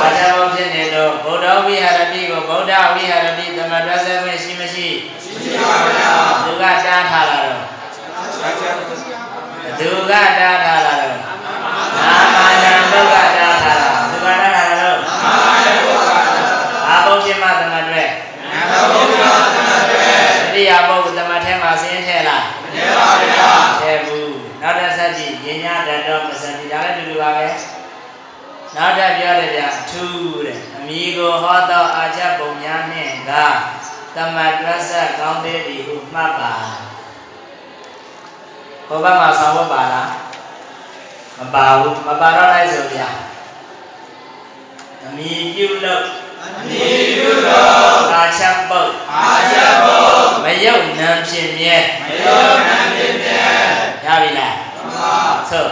အာဇာပုံဖြစ်နေလို့ဘုဒ္ဓဝိဟာရတိကိုဗုဒ္ဓဝိဟာရတိတမန်တော်ဆက်ခွင့်ရှိမရှိရှိပါဘူး။သူကတားထားလာတော့သူကတားထား ဘုရားမှာဆောင်းဝတ်ပါလားမပါဘူးမပါတော့လိုက်ဆိုဗျာအမိပြုလို့အမိပြုလို့အာချပုတ်အာချပုတ်မယုတ်နံဖြစ်မြဲမယုတ်နံဖြစ်မြဲရပြီလားမှန်ပါဆို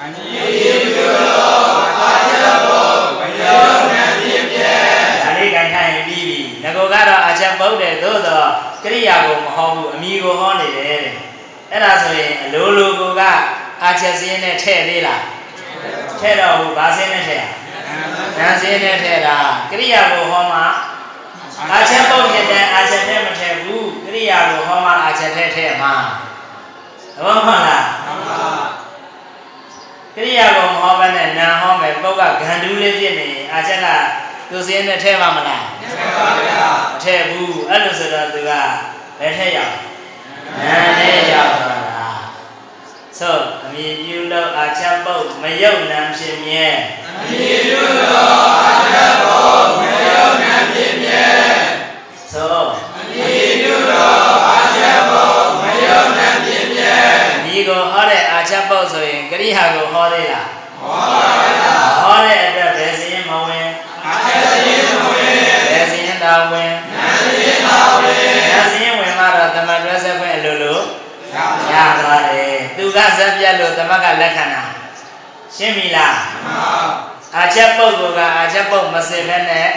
အမိပြုလို့အာချပုတ်မယုတ်နံဖြစ်မြဲဒါလေးခိုင်ခိုင်ပြီးပြီငကောကတော့အာချပုတ်တယ်သို့တော့ကရိယာကိုမဟောဘူးအမိကိုဟောနေတယ်တဲ့ အဲ့ဒါဆိုရင်အလိုလိုကအာချက်စင်းနဲ့ထဲ့သေးလားထဲ့တော့ဘူးဘာစင်းနဲ့ထဲ့ရဉာဏ်စင်းနဲ့ထဲ့တာကရိယာကိုဟောမှာအာချက်ပုတ်ဖြစ်တဲ့အာချက်ထဲမထဲ့ဘူးကရိယာကိုဟောမှာအာချက်ထဲထဲ့မှာသဘောမှန်လားမှန်ပါကရိယာကိုမဟောဘဲနဲ့နာဟောမယ်ပုတ်ကဂန္ဓူးလေးဖြစ်နေအာချက်ကသူစင်းနဲ့ထဲ့မှာမလားထဲ့ပါဗျာမထဲ့ဘူးအဲ့လိုဆိုတော့သူကဘယ်ထဲ့ရောက် နာနဲ့ရောက်သွားတာဆိုအမြင်ပြုလို့အာချက်ပုတ်မယုတ်နံဖြစ်မြဲအမြင်ပြုလို့အာချက်ပုတ်မယုတ်နံဖြစ်မြဲဆိုအမြင်ပြုလို့အာချက်ပုတ်မယုတ်နံဖြစ်မြဲဒီကိုဟောတဲ့အာချက်ပုတ်ဆိုရင်ကရိယာကိုဟောသေးလားဟောပါဗျာဟောတဲ့အတွက်ဘယ်စရင်မဝင်အာချက်စရင်မဝင်ဘယ်စရင်သာဝင်နာစရင် ရသွားတယ်သူကဇက်ပြတ်လို့တမတ်ကလက်ခံတာရှင်းပြီလားမှန်ပါအာချက်ပုတ်ကအာချက်ပုတ်မစင်ပဲနဲ့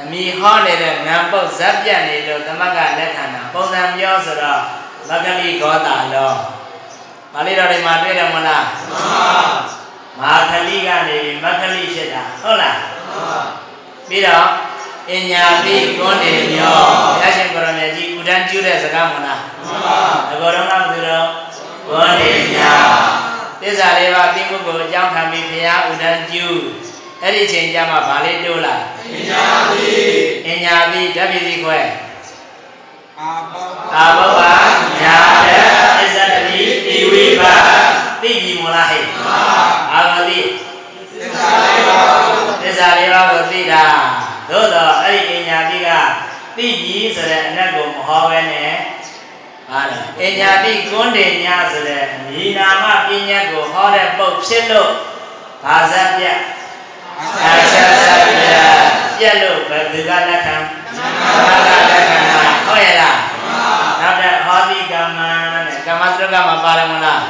အမိဟောနေတဲ့နံပုတ်ဇက်ပြတ်နေလို့တမတ်ကလက်ခံတာပုံစံပြောဆိုတော့မဂလိဂောတာလောပါဠိတော်တွေမှာတွေ့တယ်မလားမှန်ပါမာခလိကနေပြီးမခလိဖြစ်တာဟုတ်လားမှန်ပါပြီးတော့အညာပိကွန်းနေမျောဘုရားရှင်ကိုရမေကြီးဥဒန်းကျူးတဲ့စကားမလား မှန်ပါဘယ်တော့မှမသိတော့ကွန်းနေညာသစ္စာလေးပါးသိမှုကိုအကြောင်းခံပြီးဘုရားဥဒန်းကျူးအဲ့ဒီချိန်ကျမှဗာလေးတိုးလာအညာပိအညာပိဓာတ်ပိစီခွဲအာဘောဘာညာတဲ့သစ္စာတိတိဝိပါသိပြီမလားဟဲ့အာဂတိသစ္စာလေးပါးသစ္စာလေးပါးကိုသိတာသို့တော့အဲ့ဒီအညာပိကသတိကြီးဆိုတဲ့အနတ်ကိုမဟောပဲနဲ့ ဟာလေအညာတိကွန်းတင်ညာဆိုတဲ့မြေနာမပညာကိုဟောတဲ့ပုတ်ဖြစ်လို့ဘာဇက်ပြအာချက်ဇက်ပြပြက်လို့ဘယ်သူကလက်ခံဘာကလက်ခံတာဟုတ်ရဲ့လားနောက်တဲ့ဟောတိကမ္မတဲ့ကမ္မစရကမှာပါတယ်မလား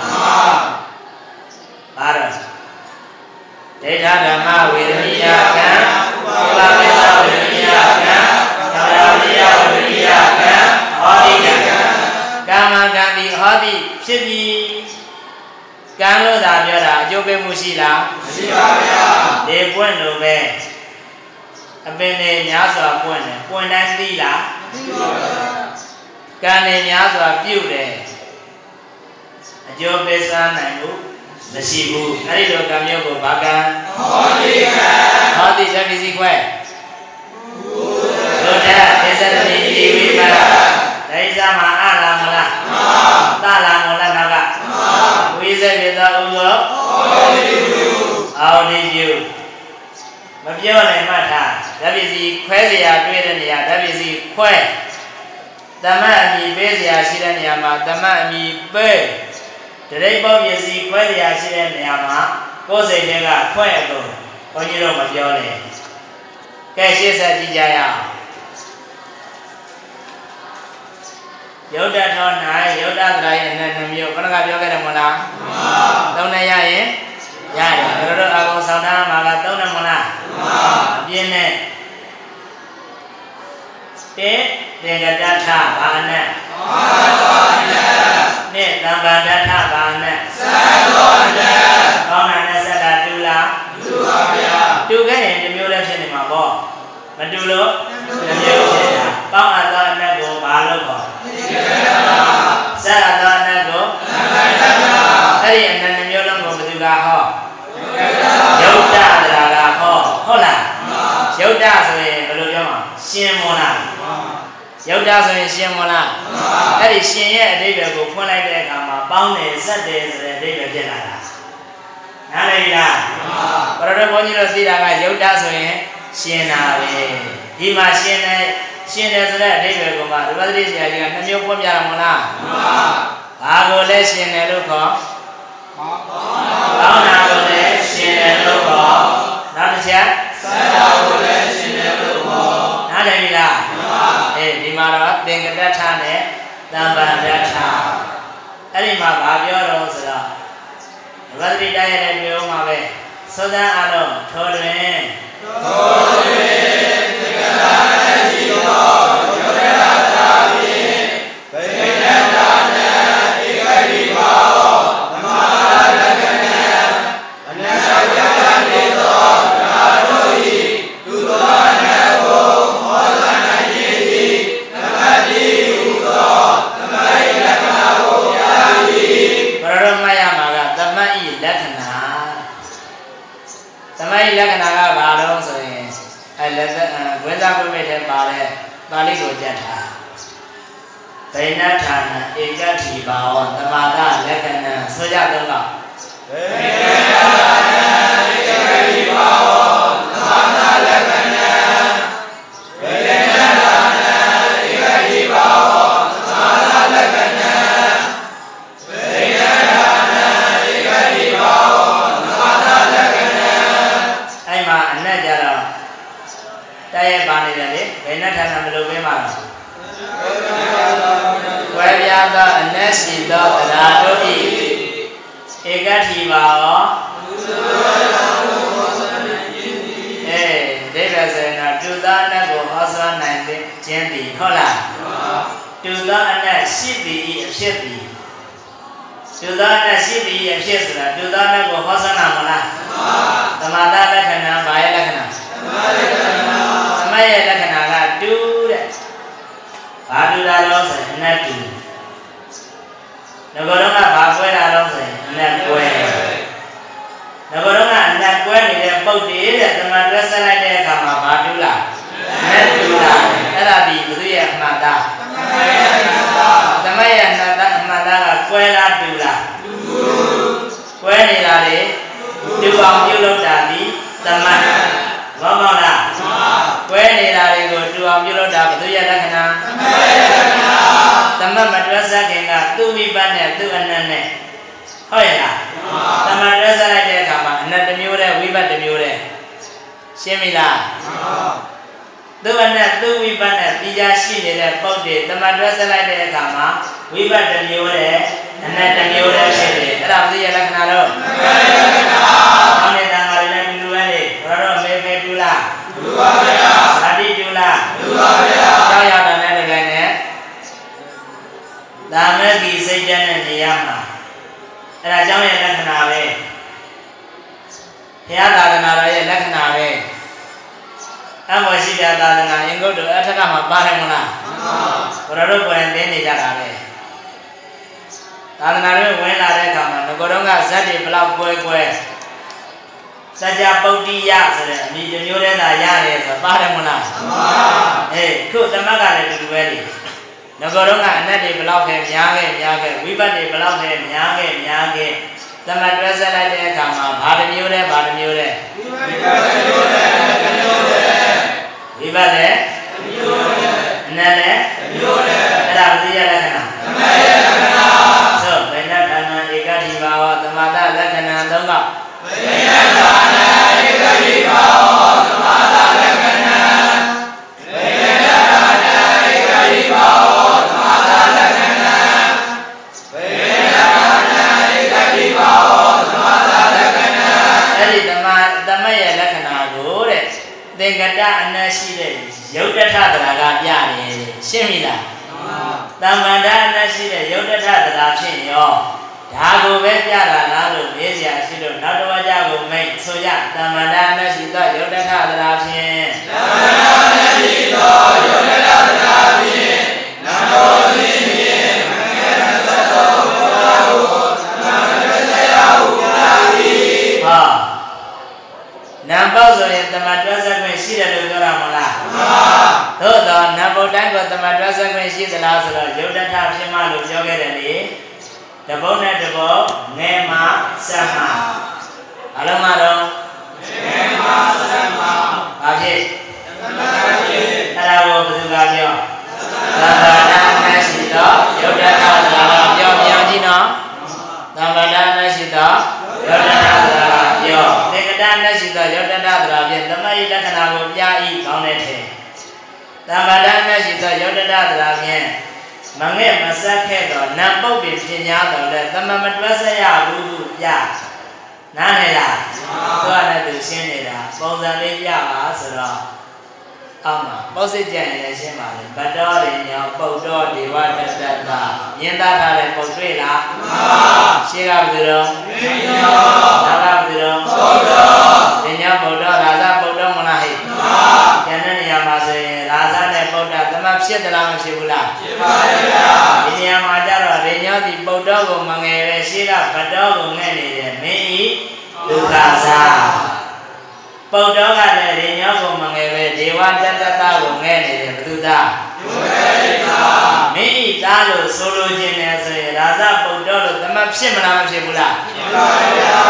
ပါတော့ဒိဋ္ဌဓမ္မဝေရမိယကံဥပမေသဝေရ ဒီဟောတိဖြစ်ပြီးကံလို့သာပြောတာအကျိုးပေးမှုရှိလားမရှိပါဗျာဒီပွင့်လို့ပဲအပင်တွေများစွာပွင့်တယ်ပွင့်တိုင်းသိလားသိပါဗျာကံတွေများစွာပြုတ်တယ်အကျိုးပေးစားနိုင်ဘူးမရှိဘူးအဲ့ဒီလိုကံမျိုးကိုဘာကံဟောတိကံဟောတိသတိစီခွဲဘုဒ္ဓသေသတိဒီဝိပါဒိသမှာအလားမလားမှ န်သလားမလားနောက်ကမှန်ဝိဇ္ဇေသောဥသောအောတိပြုအောတိပြုမပြောနိုင်မှတ်ထားဓာပစ္စည်းခွဲเสียတွေ့တဲ့နေရာဓာပစ္စည်းခွဲတမတ်အမိပေးเสียရှိတဲ့နေရာမှာတမတ်အမိပေးတရိပ်ပေါပစ္စည်းခွဲတရားရှိတဲ့နေရာမှာကိုယ်စိတ်ထဲကခွဲအကုန်ဘုန်းကြီးတို့မပြောနဲ့ကဲရှေ့ဆက်ကြည့်ကြရအောင် ယုတ်တထော၌ယုတ်တသရရဲ့နဲ့နှမျိုးခဏကပြောခဲ့တယ်မလားမှန်ပါသုံးနဲ့ရရင်ရတယ်ဘယ်လိုတော့အကောင်ဆောင်ထားမှာကသုံးနဲ့မလားမှန်ပါအပြင်းနဲ့တေတေကတထဘာနဲ့မှန်ပါနဲ့တံပါဒထဘာနဲ့သံတော်နဲ့ကောင်းတာနဲ့ဆက်တာတူလားတူပါဗျာတူခဲ့ရင်တစ်မျိုးလည်းဖြစ်နေမှာပေါ့မတူလို့တစ်မျိုး ယုတ်တာဆိုရင်ရှင်မလားအဲ့ဒီရှင်ရဲ့အတိတ်ပဲကိုဖွင့်လိုက်တဲ့အခါမှာပေါင်းတယ်ဆက်တယ်ဆိုတဲ့အတိတ်ပဲဖြစ်လာတာနားလည်လားဘရတော်ဘုန်းကြီးတို့သိတာကယုတ်တာဆိုရင်ရှင်တာပဲဒီမှာရှင်တယ်ရှင်တယ်ဆိုတဲ့အတိတ်ပဲကိုမှဒုပတိဆရာကြီးကနှမျိုးပွင့်ပြတာမလားဘာကိုလဲရှင်တယ်လို့ခေါ်ပေါင်းတာကိုလည်းရှင်တယ်လို့ခေါ်နောက်တစ်ချက်စံတာကိုလည်းရှင်တယ်လို့ခေါ်နားလည်ပြီလား အေးဒီမှာတော့သင်္ကတထနဲ့တမ္ပန္တထအဲ့ဒီမှာဗာပြောတော့ဆိုတော့ဝတ္တိတရားရဲ့ပြောမှာပဲသောသအလုံးထောတွင်ထောတွင်သင်္ကတနဲ့ရှိ ဒိဏဌာနဧကတိဘာဝသမာဒလက္ခဏာဆိုကြတော့ကဒိဏဌာနဧကတိဘာဝ စัจ जा ပုတ်တိယဆိုတဲ့အမိတစ်မျိုးတည်းသာရတယ်ဆိုပါတယ်မလားမှန်ပါအေးခုသမတ်ကလည်းတူတူပဲလေငကိုတော့ကအနတ်တွေဘလောက်ပဲများခဲ့များခဲ့ဝိပတ်တွေဘလောက်ပဲများခဲ့များခဲ့သမတ်တွဲဆက်လိုက်တဲ့အခါမှာဘာတစ်မျိုးတည်းဘာတစ်မျိုးတည်းဝိပတ်တစ်မျိုးတည်းတစ်မျိုးတည်းဝိပတ်လည်းတစ်မျိုးတည်းအနတ်လည်း ယုတ်တထတရာကပြတယ်ရှင်းပြီလားတမ္မန္တအနတ်ရှိတဲ့ယုတ်တထတရာဖြစ်ရောဒါကိုပဲပြတာလားလို့မေးစရာရှိလို့နောက်တစ်ဝါကြကိုမိတ်ဆိုကြတမ္မန္တအနတ်ရှိသောယုတ်တထတရာဖြင့်တမ္မန္တအနတ်ရှိသောယုတ်တထတရာဖြင့်နန္တောသင်ဖြင့်မင်္ဂလသတ္တောဘုရားကိုသမန္တဆရာဟုပြသည်ဟာနံပေါက်ဆိုရင်တမတ်တွဲဆက်ခွင့်ရှိတယ်လို့ပြောတာမလားမှန်ပါ သို့တော့နံပုတ်တိုင်းကတမတ်တွဲဆက်ခွင့်ရှိသလားဆိုတော့ယုတ်တထဖြစ်မှလို့ပြောခဲ့တယ်လေတပုတ်နဲ့တပုတ်ငယ်မှဆက်မှအလုံးမတော့ငယ်မှဆက်မှဘာဖြစ်သမတ်ဖြစ်အဲ့ဒါကိုဘယ်သူကပြောသံဃာနာနဲ့ရှိတော့ယုတ်တထဆိုတာကပြောပြကြည့်နော်သံဃာနာနဲ့ရှိတော့ယုတ်တထဆိုတာကပြောသင်္ကတနဲ့ရှိသောယုတ်တထဆိုတာ ဖြင့်သမယလက္ခဏာကိုပြဤကောင်းတဲ့ထဲသံဃာနာနဲ့ရှိသောယုတ်တထဆိုတာဖြင့်မငဲ့မဆက်ခဲ့တော့နံပုတ်ပင်ပြင်ညာတော့လဲသမမတွဲဆက်ရဘူးဘူးပြနားနေလားသူကလည်းသူရှင်းနေတာပုံစံလေးပြပါဆိုတော့ အောက်မှာပေါ့စစ်ကြံရင်လည်းရှင်းပါလေဗတ္တောရိညောပုတ်တော်ဒေဝတတ္တတာမြင်သားထားတဲ့ပုံတွေ့လားမှန်ပါရှင်းကဘယ်လိုတော့ရိညောဒါကဘယ်လိုတော့ပုတ်တော်ရိညောပုတ်တော်ရာဇပုတ်တော်မလားဟဲ့မှန်ပါကျန်တဲ့နေရာမှာဆိုရင်ရာဇနဲ့ပုတ်တာသမဖြစ်သလားမဖြစ်ဘူးလားဖြစ်ပါရဲ့ဗျာဒီနေရာမှာကျတော့ရိညောဒီပုတ်တော်ကိုမငယ်ပဲရှင်းကဗတ္တောကိုငဲ့နေတယ်မင်းဤဒုက္ခသာ ပုတ်တော်ကလည်းရိညောကိုမငယ်ပဲဒေဝတတ္တတာကိုငဲ့နေတယ်ဘုသူသားဒုက္ခသာမင်းဤသားလို့ဆိုလိုခြင်းနဲ့ဆိုရင်ရာဇပုတ်တော်လို့သမဖြစ်မလားမဖြစ်ဘူးလားဖြစ်ပါရဲ့ဗျာ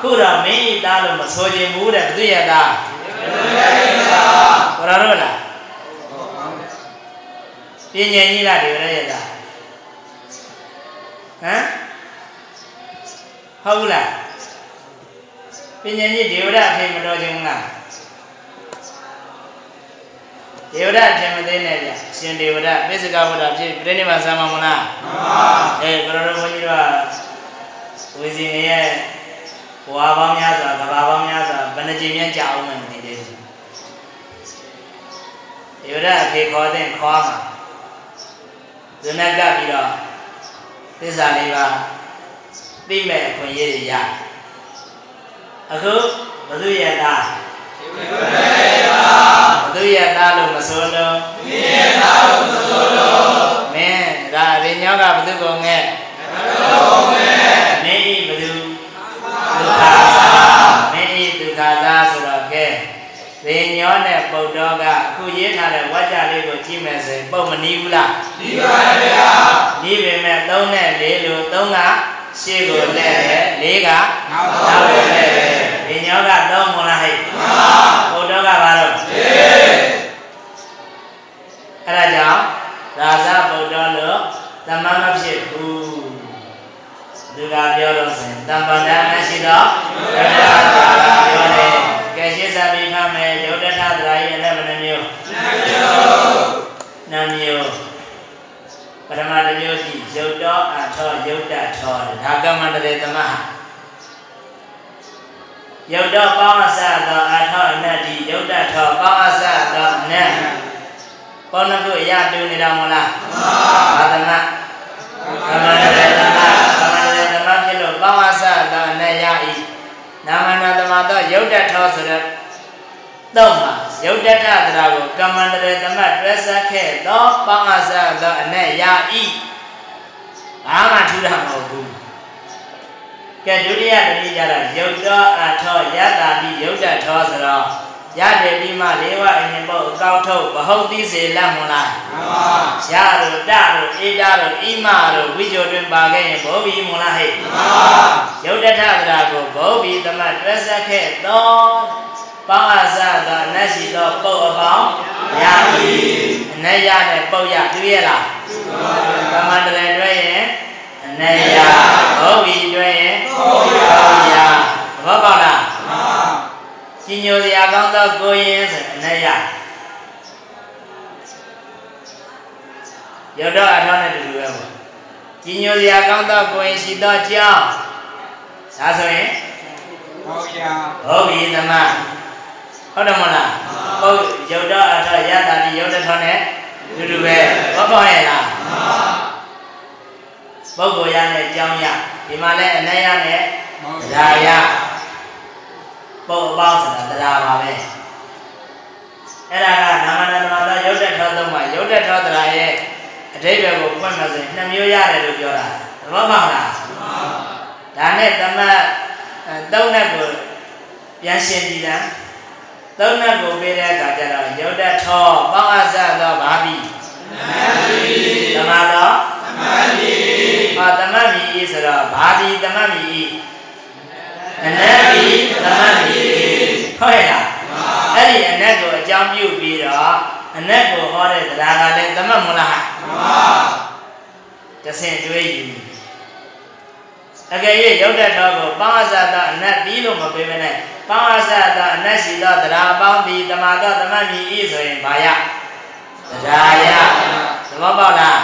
ခုတော့မင်းဤသားလို့မဆိုခြင်းဘူးတဲ့ဘုသူရဲ့သားဒုက္ခသာဘရရောလားပြင်းငယ်ကြီးလားဒီရရဲ့သားဟမ်ဟုတ်လား ပညာကြီးဒေဝရအဖေမတော်ခြင်းလားဒေဝရအဖေမသိနဲ့ဗျရှင်ဒေဝရပိစကဝဒဖြစ်ပြိဋိဘာသမ်းမမလားမှန်ပါအဲဘရတော်ဘုန်းကြီးတို့ဝီစီနေရဲ့ဘဝပေါင်းများစွာကဘာပေါင်းများစွာဘယ်နှကြိမ်များကြာအောင်မသိသေးဘူးဒေဝရအဖေခေါ်တဲ့ခေါ်မှာဇနကပြီးတော့သစ္စာလေးပါသိမဲ့အခွင့်အရေးတွေရ အခုဘသူရဲ့သားဘသူရဲ့သားလို့မဆိုလို့မင်းရဲ့သားလို့မဆိုလို့မင်းဒါရင်းညောကဘသူကုန်ငဲ့မင်းဤဘသူဒုက္ခသာမင်းဤဒုက္ခသာဆိုတော့ကဲရင်းညောနဲ့ပုတ်တော်ကအခုရေးထားတဲ့ဝါကြလေးကိုကြည့်မယ်ဆိုရင်ပုံမနီးဘူးလားနီးပါရဲ့ဗျာနီးပေမဲ့3နဲ့4လို့3က ရှေ့ကိုလဲတယ်လေးကနောက်ကိုလဲတယ်ဒီညောကတော့မလားဟဲ့မှန်ပါဘုဒ္ဓကဘာလို့ရှေ့အဲ့ဒါကြောင့်ရာဇဗုဒ္ဓလို့တမမဖြစ်ဘူးသူကပြောလို့ဆိုရင်တမ္ပဒာမရှိတော့ယုတ်တထသရာပြောတယ်ကဲရှင်းစားပြီးခမယ်ယုတ်တထသရာရဲ့အလည်းဘယ်နှမျိုးနှမျိုးပရမတမျိုးရှိ ယုတ်တော်အထောယုတ်တထောဒါကမ္မန္တရေသမယုတ်တော်ပေါင်းအစသောအထောအနတ္တိယုတ်တထောပေါင်းအစသောအနတ်ပေါင်းခုအရတူနေတာမလားမှန်ပါသမကမ္မန္တရေသမကမ္မန္တရေသမဖြစ်လို့ပေါင်းအစသောအနတ်ရ၏နာမနာသမသောယုတ်တထောဆိုတဲ့တော့မှာယုတ်တတသရာကိုကမ္မန္တရေသမတွဲဆက်ခဲ့သောပေါင်းအစသောအနတ်ရ၏ ဘာမှထူးတာမဟုတ်ဘူးကဲဒုတိယတတိကြတော့ယုတ်တော်အထောယတ္တာတိယုတ်တထောဆိုတော့ရတယ်ပြီးမှလေးဝအရင်ပုတ်အကောက်ထုတ်ဘဟုတ်သိစေလက်မလားမှန်ပါရတို့တတို့အေးတာတို့ဣမတို့ဝိကြိုတွင်ပါခဲ့ရင်ဘောဘီမလားဟဲ့မှန်ပါယုတ်တထသရာကိုဘောဘီသမတ်တွဲဆက်ခဲ့သော ပေါင်းအစသောအနတ်ရှိသောပုတ်အပေါင်းရပြီအနတ်ရနဲ့ပုတ်ရတွေ့ရလားကမ္မန္တရတွဲရင်အနေယဟုတ်ပြီတွဲရင်ဟုတ်ရဘောပေါက်လားမှန်ကြီးညိုစရာကောင်းသောကိုရင်ဆိုအနေယရတော့အထောင်းနဲ့တူတူပဲပေါ့ကြီးညိုစရာကောင်းသောကိုရင်ရှိသောကြောင်းဒါဆိုရင်ဟုတ်ရဟုတ်ပြီသမ ဟုတ်တယ်မလားဟုတ်ရုပ်တော့အထောရတာဒီရုပ်တစ်ထောနဲ့တူတူပဲဘောပေါက်ရဲ့လားမှန်ပုဂ္ဂိုလ်ရနဲ့ကြောင်းရဒီမှာလဲအနက်ရနဲ့တရားရပုတ်အပေါင်းဆိုတာတရားပါပဲအဲ့ဒါကနာမနာသမသာရုပ်တက်ထောသုံးပါရုပ်တက်ထောတရားရဲ့အဓိပ္ပာယ်ကိုဖွင့်လို့ဆိုရင်နှစ်မျိုးရတယ်လို့ပြောတာသဘောပေါက်လားဒါနဲ့သမတ်သုံးနဲ့ကိုပြန်ရှင်းကြည့်တာ သုံးနဲ့ကိုပေးတဲ့အခါကျတော့ရုပ်တက်ထောပေါင်းအပ်သောဘာပြီသမသောသမတိဟာတမတ်မီဤဆိုတော့ဘာဒီတမတ်မီဤအနတ်မီတမတ်မီဟုတ်ရဲ့လားအဲ့ဒီအနတ်ကိုအကြောင်းပြုပြီးတော့အနတ်ကိုဟောတဲ့တရားကလည်းတမတ်မလားမှန်ပါတဆင်တွေးယူ အကယ်၍ရုပ်တတ်တော်ကိုပေါင်းအစသောအနတ်ပြီးလို့မပေးမနဲ့ပေါင်းအစသောအနတ်ရှိသောတရားပေါင်းပြီးတမာသောတမတ်မီဤဆိုရင်ဘာရတရားရသဘောပေါက်လား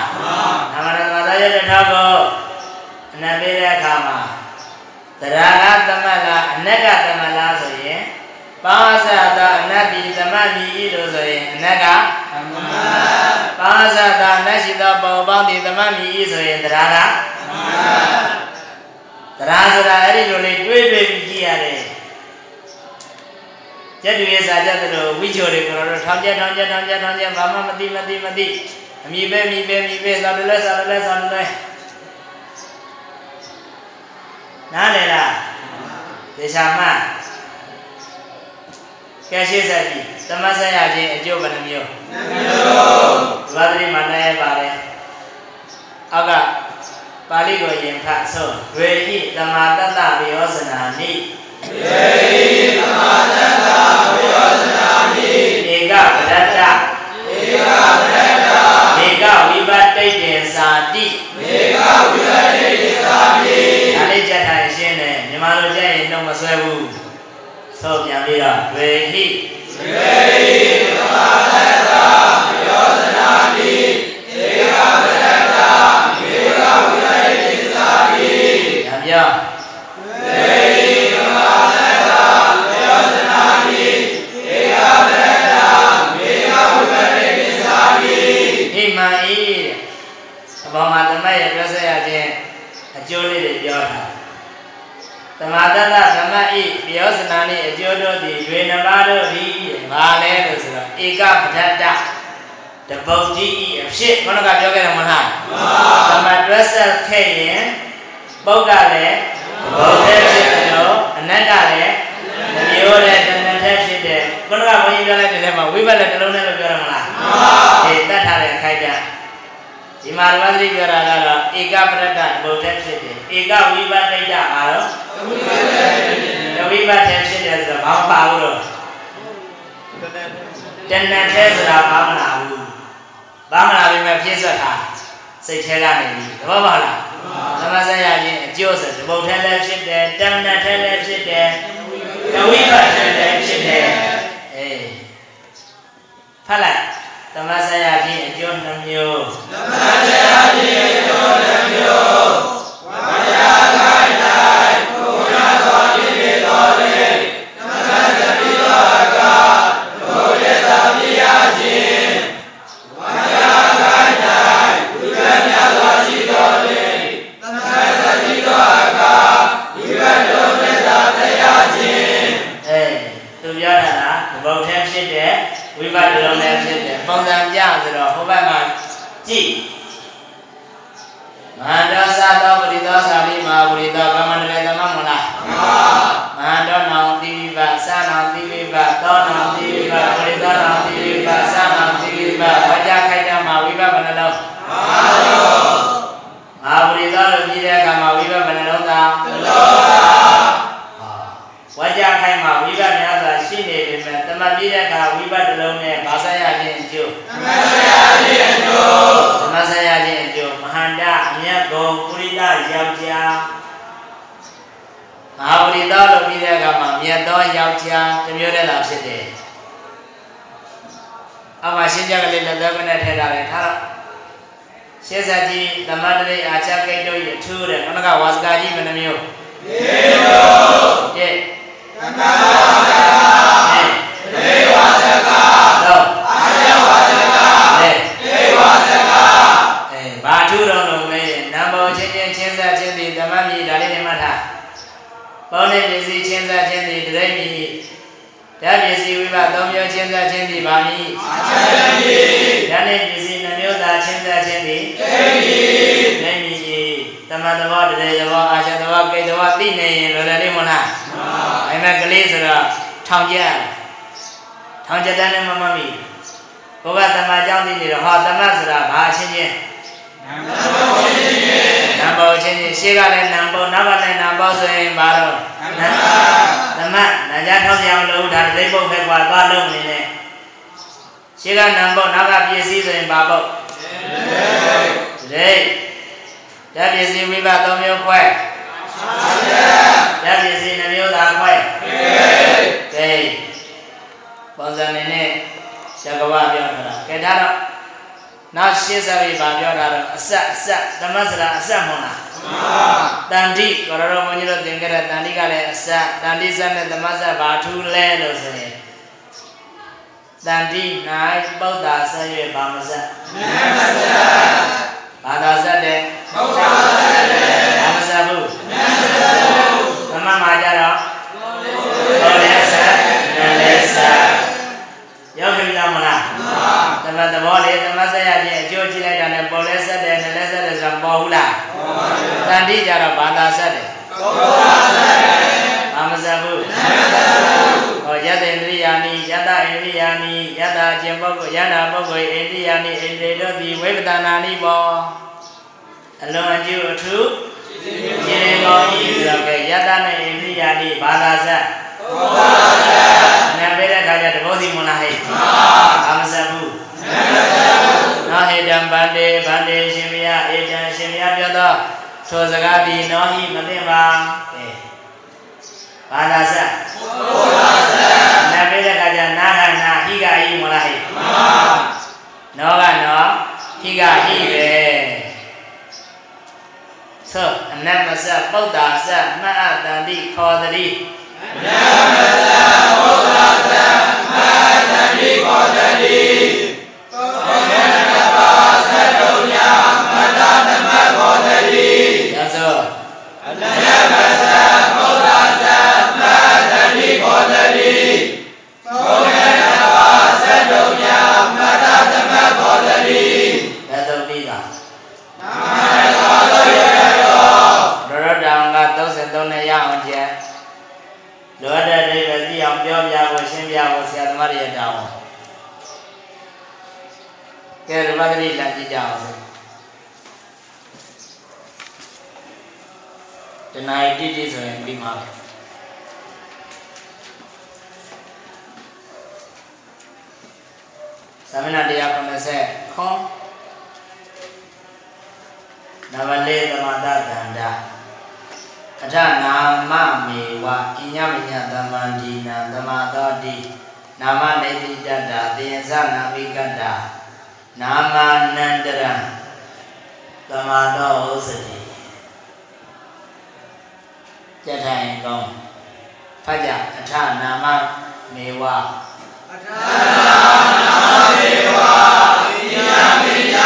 မှန်ပါနာမနာသမသာရတဲ့ထောက်ကိုအနံပေးတဲ့အခါမှာတရားကသမတ်လားအနက်ကသမတ်လားဆိုရင်ပါဇာတအနတ်တိသမတ်မိဤလို့ဆိုရင်အနက်ကသမတ်ပါဇာတအနတ်ရှိသောပုံပေါင်းတိသမတ်မိဤဆိုရင်တရားကသမတ် တရားဆိုတာအဲ့ဒီလိုလေးတွေးတွေးပြီးကြည့်ရတယ်ကျက်တူရဲ့စာကြတဲ့လိုဝိချိုတွေကိုတော့ထောင်ကျထောင်ကျထောင်ကျထောင်ကျဘာမှမသိမသိမသိအမိပဲမိပဲမိပဲစာတလဲစာတလဲစာတလဲနားလည်လားဒေချာမကဲရှိဆက်ကြည့်သမဆက်ရခြင်းအကျိုးဘယ်နှမျိုးနှမျိုးဘာတိမနာရပါတယ်အောက်က ပါဠိကိုယင်ဖတ်ဆိုဝေဟိတမတတ္တဝေယောဇနာနိဝေဟိတမတတ္တဝေယောဇနာနိဧကပရတ္တဧကပရတ္တဧကဝိပတ္တိတေသာတိဧကဝိပတ္တိတေသာတိဒါလေးကြက်ထိုင်ရှင်းတယ်မြန်မာလိုကြက်ရင်တော့မဆွဲဘူးဆိုပြန်ပြီးတော့ဝေဟိဝေဟိတမတ ရဲ့ပြောဆက်ရခြင်းအကျိုးလေးတွေပြောတာသမာတတဓမ္မဣပြောစနာနှင့်အကျိုးတို့သည်ရွေနှပါတို့သည်ဘာလဲလို့ဆိုတော့ဧကပဒတ္တတပုတ်တိဤအဖြစ်ခေါင်းကပြောခဲ့တယ်မလားမှန်ပါသမတ်တွဲဆက်ခဲ့ရင်ပုဂ္ဂလည်းဘုဒ္ဓဖြစ်တယ်လို့အနတ္တလည်းမျိုးတဲ့တဏ္ဍထက်ဖြစ်တယ်ခေါင်းကဘုန်းကြီးပြောလိုက်တဲ့ထဲမှာဝိဘတ်လည်းတစ်လုံးနဲ့လို့ပြောရမလားမှန်ပါအေးတတ်ထားတဲ့အခိုက်အတန့် ဒီမှာဓမ္မသတိပြောတာကတော့ဧကပရတ္တဘုဒ္ဓဖြစ်တယ်ဧကဝိပတ္တိတအားတော့တဝိပတ္တဖြစ်တယ်ဆိုတော့ဘာမှပါဘူးတော့တဏ္ဍထဲဆိုတာဘာမှမလာဘူးဘာမှမလာပြီမဲ့ပြည့်စွက်တာစိတ်ထဲကနေပြီးတဘောပါလားသမဆက်ရခြင်းအကျိုးဆိုတပုတ်ထဲလည်းဖြစ်တယ်တမ္မတ်ထဲလည်းဖြစ်တယ်တဝိပတ်ထဲလည်းဖြစ်တယ်အေးဖတ်လိုက် သမဆက်ရခြင်းအကျိုးနှမျိုးသမဆက်ရခြင်းအကျိုးနှမျိုးဝါယာခိုင်တိုင်းဘုရားတော်ပြည့်ပြည့်တော်လေသမသတိတော်ကဘုရားသာပြရခြင်းဝါယာခိုင်တိုင်းဘုရားမြတ်စွာရှိတော်လေသမသတိတော်ကဒီဘတ်တော်မြတ်သာတရားခြင်းအေးသူပြောတာလားဘုရားဖြစ်တဲ့ဝိပတ်တော်လည်းဖြစ်တယ် ပုံစံပြဆို မဲ့တမပြည်တဲ့အခါဝိပတစ်လုံးနဲ့ဘာသာရခြင်းအကျိုးတမဆက်ရခြင်းအကျိုးတမဆက်ရခြင်းအကျိုးမဟာန္တအမြတ်ဘုံပုရိသယောက်ျားမဟာပရိသလို့ပြီးတဲ့အခါမှာမြတ်သောယောက်ျားတစ်မျိုးတည်းသာဖြစ်တယ်အမှရှင်းကြကလေးလက်သက်နဲ့ထည့်ထားတယ်ထားတော့ရှေးဆက်ကြီးသမတရိအာချကိတ်တို့ရထူးတယ်ခဏကဝါစကာကြီးဘယ်နှမျိုး၄မျိုးကဲသမဝါစ ကာသေဝါစကာတော့အာချဝါစကာသေဝါစကာအဲဘာထူးတော့လို့မေးနံပါတ်ချင်းချင်းချင်းဆက်ချင်းဒီသမတ်မြည်ဒါလေးနေမှတ်ထားပေါင်းတဲ့ပစ္စည်းချင်းဆက်ချင်းဒီတရိပ်မြည်ဓာတ်ပစ္စည်းဝိပသုံးမျိုးချင်းဆက်ချင်းဒီဗာမီအာချမြည်ဓာတ်နဲ့ပစ္စည်းနှမျိုးသာချင်းဆက်ချင်းဒီတိမြည်တိမြည်သမတ်သဘောတရေသဘောအာချသဘောကိတ်သဘောသိနေရင်လွယ်လွယ်လေးမလားမှန်ပါအဲ့မဲ့ကလေးဆိုတော့ထောင်ကျက် ထောင်ကျက်တဲ့နဲ့မမမီဘုရားသမတ်ကြောင့်သိနေတော့ဟောသမတ်ဆိုတာဘာအချင်းချင်းနံပါတ်ချင်းချင်းရှေ့ကလည်းနံပါတ်နောက်ကလည်းနံပါတ်ဆိုရင်ဘာတော့နံပါတ်သမတ်နာကြထောက်ကြအောင်လို့ဒါတိပုတ်ပဲကွာသွားလုံးနေနဲ့ရှေ့ကနံပါတ်နောက်ကပစ္စည်းဆိုရင်ဘာပုတ်ဒိတ်ဓာတ်ပစ္စည်းဝိပသုံးမျိုးခွဲဓာတ်ပစ္စည်းနှမျိုးသာခွဲဒိတ် ပုံစံနေနဲ့ဇဂဝပြောတာကဲဒါတော့နောက်ရှင်းစားပြီးဗာပြောတာတော့အဆက်အဆက်သမစရာအဆက်မဟုတ်လားမှန်ပါတန်တိကောရတော်ဘုန်းကြီးတို့သင်ခဲ့တဲ့တန်တိကလည်းအဆက်တန်တိဆက်နဲ့သမဆက်ဘာထူးလဲလို့ဆိုရင်တန်တိ၌ပုဒ္ဒါဆက်၍ဘာမဆက်မဆက်ဘာသာဆက်တဲ့ပုဒ္ဒါဆက်တယ်ဘာမဆက်ဘူးမဆက်ဘူးသမမှာကြတော့ သမသဘောလေးသမဆက်ရခြင်းအကျိုးကြည့်လိုက်တာနဲ့ပေါ်လဲဆက်တယ်နလည်းဆက်တယ်ဆိုတာပေါ်ဘူးလားပေါ်ပါဘူးတန်တိကြတော့ဘာသာဆက်တယ်ပုဒ္ဒါဆက်တယ်ဘာမဆက်ဘူးမဆက်ဘူးဟောယတ္တေန္ဒိယာနိယတ္တဣန္ဒိယာနိယတ္တအကျင့်ပုဂ္ဂိုလ်ယန္တာပုဂ္ဂိုလ်ဣန္ဒိယာနိဣန္ဒြေတို့သည်ဝိပဒနာနိဘောအလွန်အကျိုးအထူးကျင်တော်ဤဆိုတော့ကယတ္တနဲ့ဣန္ဒိယာနိဘာသာဆက်ပုဒ္ဒါဆက်နာပေးတဲ့ခါကျတဘောစီမလားဟဲ့မှန်ပါမဆက်ဘူးမဆက်ဘူး နောဟေတံဗန္တေဗန္တေရှင်မြတ်ဧတံရှင်မြတ်ပြောသောထိုစကားသည်နောဟိမသိပါအဲဘာသာဆက်ပုဒ္ဒါဆက်နာပေးတဲ့ခါကျနာကနာဟိကဟိမလားဟဲ့မှန်ပါနောကနောဟိကဟိပဲသောအနမစပုဒ္ဒါစမအတန္တိခောတတိအနမစပုဒ္ဒါစမအတန္တိခောတတိ ကဲဓမ္မဂရိလာကြည့်ကြအောင်စို့တဏှာတိတိဆိုရင်ပြီးမှာပဲသမဏတရား90ခွန်နမလေးသမတကန္တာအထနာမမေဝအိညမညသမ္မန္ဒီနာသမာသောတိနာမနေတိတတ္တာသေယသနာမိကတ္တာ နာမနန္တရံသမာသောဥစ္စတိကြထိုင်ကောင်းဖတ်ကြအထနာမမေဝအထနာမမေဝအိညမည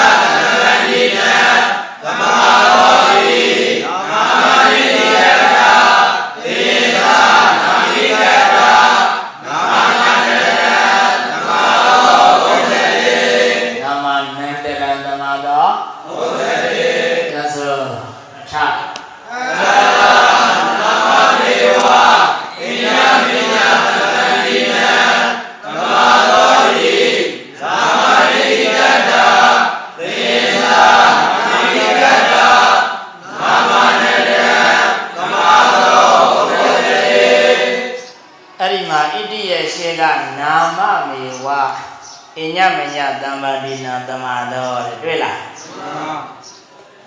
ညမညတမ္ပါတိနာတမတော်တဲ့တွေ့လား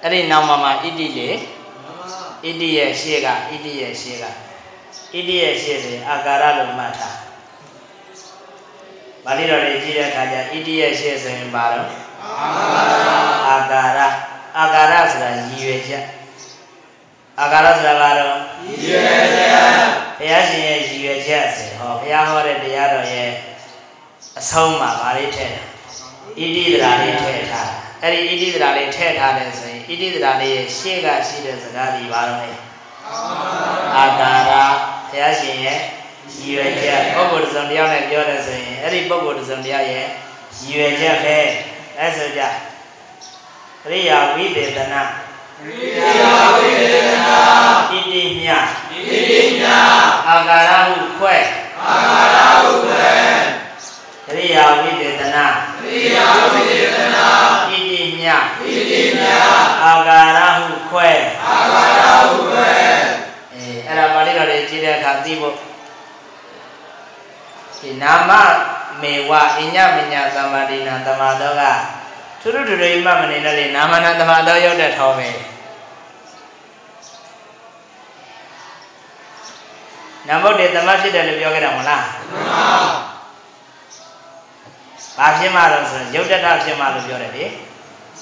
အဲ့ဒီနောက်မှာမှာဣတိလေဣတိရဲ့ရှေ့ကဣတိရဲ့ရှေ့ကဣတိရဲ့ရှေ့ဆိုရင်အာကာရလို့မှတ်ထားပါဠိတော်လေးကြည့်တဲ့အခါကျဣတိရဲ့ရှေ့ဆိုရင်ဘာလို့အာကာရအာကာရဆိုတာရည်ရွယ်ချက်အာကာရဆိုတာကတော့ရည်ရွယ်ချက်ဘုရားရှင်ရဲ့ရည်ရွယ်ချက်ဆို ဟောဘုရားဟောတဲ့တရားတော်ရဲ့အဆုံးမှာဗာလေးထည့်တယ်ဣတိဒရာလေးထည့်ထားအဲ့ဒီဣတိဒရာလေးထည့်ထားတယ်ဆိုရင်ဣတိဒရာလေးရဲ့ရှေ့ကရှိတဲ့စကားဒီပါတော့လေအာကာရဘုရားရှင်ရဲ့ရည်ရွယ်ချက်ပုဂ္ဂိုလ်တစ်စုံတစ်ယောက်နဲ့ပြောတယ်ဆိုရင်အဲ့ဒီပုဂ္ဂိုလ်တစ်စုံတစ်ယောက်ရဲ့ရည်ရွယ်ချက်ပဲအဲ့ဆိုကြအရိယာဝိသေသနာအရိယာဝိသေသနာဣတိမြဣတိမြအာကာရဟုခွဲ အာကာရဟုခွဲကရိယာဝိတေသနာကရိယာဝိတေသနာဣတိမြဣတိမြအာဂါရဟုခွဲအာဂါရဟုခွဲအဲအဲ့ဒါပါဠိတော်လေးကြည့်တဲ့အခါသိဖို့ဒီနာမမေဝအညမညာသမ္မာဒိနာသမာတော်ကထူးထူးထူးထူးမှမနေနဲ့လေနာမနာသမာတော်ရောက်တဲ့ထောပဲ နမုတ်တေသမဖြစ်တယ်လို့ပြောခဲ့တာမလားမှန်ပါဘာဖြစ်မှတော့ဆိုရုပ်တထဖြစ်မှလို့ပြောတယ်လေ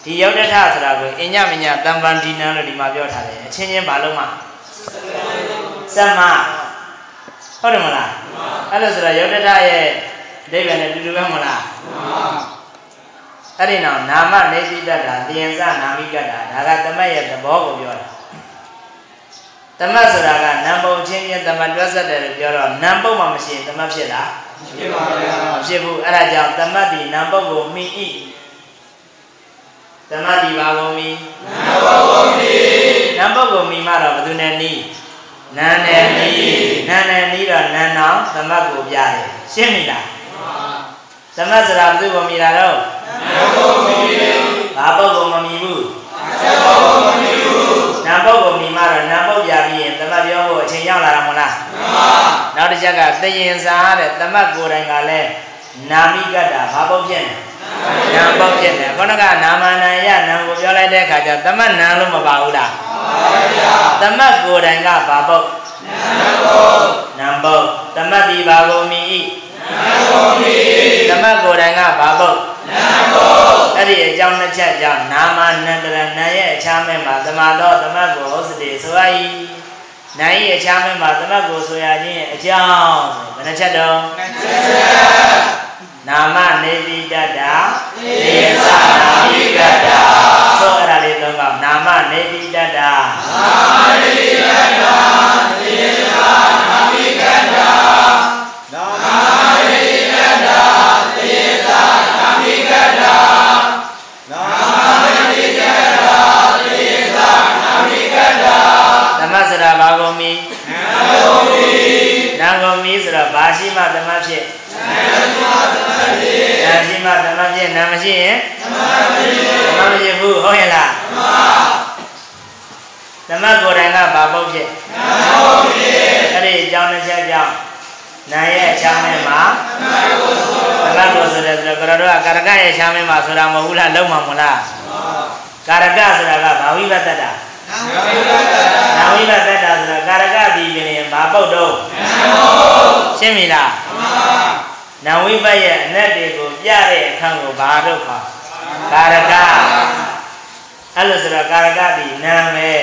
ဒီရုပ်တထဆိုတာကိုအညမညတံပန်ဒီနံလို့ဒီမှာပြောထားတယ်အချင်းချင်းဘာလို့မှစမဟုတ်တယ်မလားအဲ့လိုဆိုတော့ရုပ်တထရဲ့အဓိပ္ပာယ်နဲ့တူတူပဲမလားအဲ့ဒီနောက်နာမနေသိတတ်တာတင်စနာမိကတ္တာဒါကတမတ်ရဲ့သဘောကိုပြောတာ တမတ်ဆိုတာကနံပုံချင်းချင်းတမတ်တွဲဆက်တယ်လို့ပြောတော့နံပုံမှမရှိရင်တမတ်ဖြစ်လားဖြစ်ပါဗျာမဖြစ်ဘူးအဲ့ဒါကြောင့်တမတ်ဒီနံပုတ်ကိုမိဤတမတ်ဒီဘာကိုမိနံပုတ်ကိုမိနံပုတ်ကိုမိမှတော့ဘယ်သူနဲ့နီးနန်းနဲ့နီးနန်းနဲ့နီးတော့နန်းတော်တမတ်ကိုပြတယ်ရှင်းပြီလားတမတ်စရာဘယ်သူကိုမိတာတော့နံပုတ်ကိုမိဘာပုတ်ကိုမမိဘူးနံပုတ်ကိုမမိဘူး နံပုတ်ကိုမိမှတော့နံပုတ်ပြပြီးရင်တမတ်ပြောဖို့အချိန်ရောက်လာတာမဟုတ်လားမှန်ပါနောက်တစ်ချက်ကသယင်စာတဲ့တမတ်ကိုယ်တိုင်ကလည်းနာမိကတ္တာဘာပုတ်ဖြစ်နေနာပုတ်ဖြစ်နေခေါင်းကနာမနာယနာကိုပြောလိုက်တဲ့အခါကျတမတ်နာလို့မပါဘူးလားပါဗျာတမတ်ကိုယ်တိုင်ကဘာပုတ်နာပုတ်နာပုတ်တမတ်ဒီဘာကိုမိဤနာကိုမိတမတ်ကိုယ်တိုင်ကဘာပုတ်နာပုတ် အဲ့ဒီအကြောင်းတစ်ချက်ကြောင့်နာမနန္တရနာရဲ့အခြားမဲ့မှာတမတော်တမတ်ကိုဟုတ်စတိဆိုရည်နိုင်ရဲ့အခြားမဲ့မှာသမတ်ကိုဆိုရခြင်းအကြောင်းဆိုဘယ်နှချက်တော့နှစ်ချက်နာမနေတိတတ္တာသေသနာမိကတ္တာဆိုအဲ့ဒါလေးသုံးကနာမနေတိတတ္တာနာမနေတိတတ္တာသေသနာမိကတ္တာနာမ သမတ်စရာဘာကုန်မီနာကုန်မီနာကုန်မီဆိုတော့ဘာရှိမှသမတ်ဖြစ်နာရှိမှသမတ်ဖြစ်နာမရှိရင်သမတ်ဖြစ်ဘူးဟုတ်ရဲ့လားသမတ်ကိုယ်တိုင်ကဘာပုတ်ဖြစ်နာပုတ်ဖြစ်အဲ့ဒီအကြောင်းတစ်ချက်ကြောင့်နာရဲ့အချမ်းမဲမှာသမတ်ကိုဆိုတယ်ဆိုတော့ကရတော့ကာရကရဲ့အချမ်းမဲမှာဆိုတာမဟုတ်ဘူးလားလုံးမှာမလားကာရကဆိုတာကဘာဝိပဿတ္တာ နာဝိပတ္တာဆိုတာကာရကတိပင်ဘာပုတ်တော့ရှင်းပြီလားနာဝိပရဲ့အနက်တွေကိုပြတဲ့အခန်းကိုဘာတော့ခေါ်ကာရကအဲ့လိုဆိုတော့ကာရကတိနာမယ်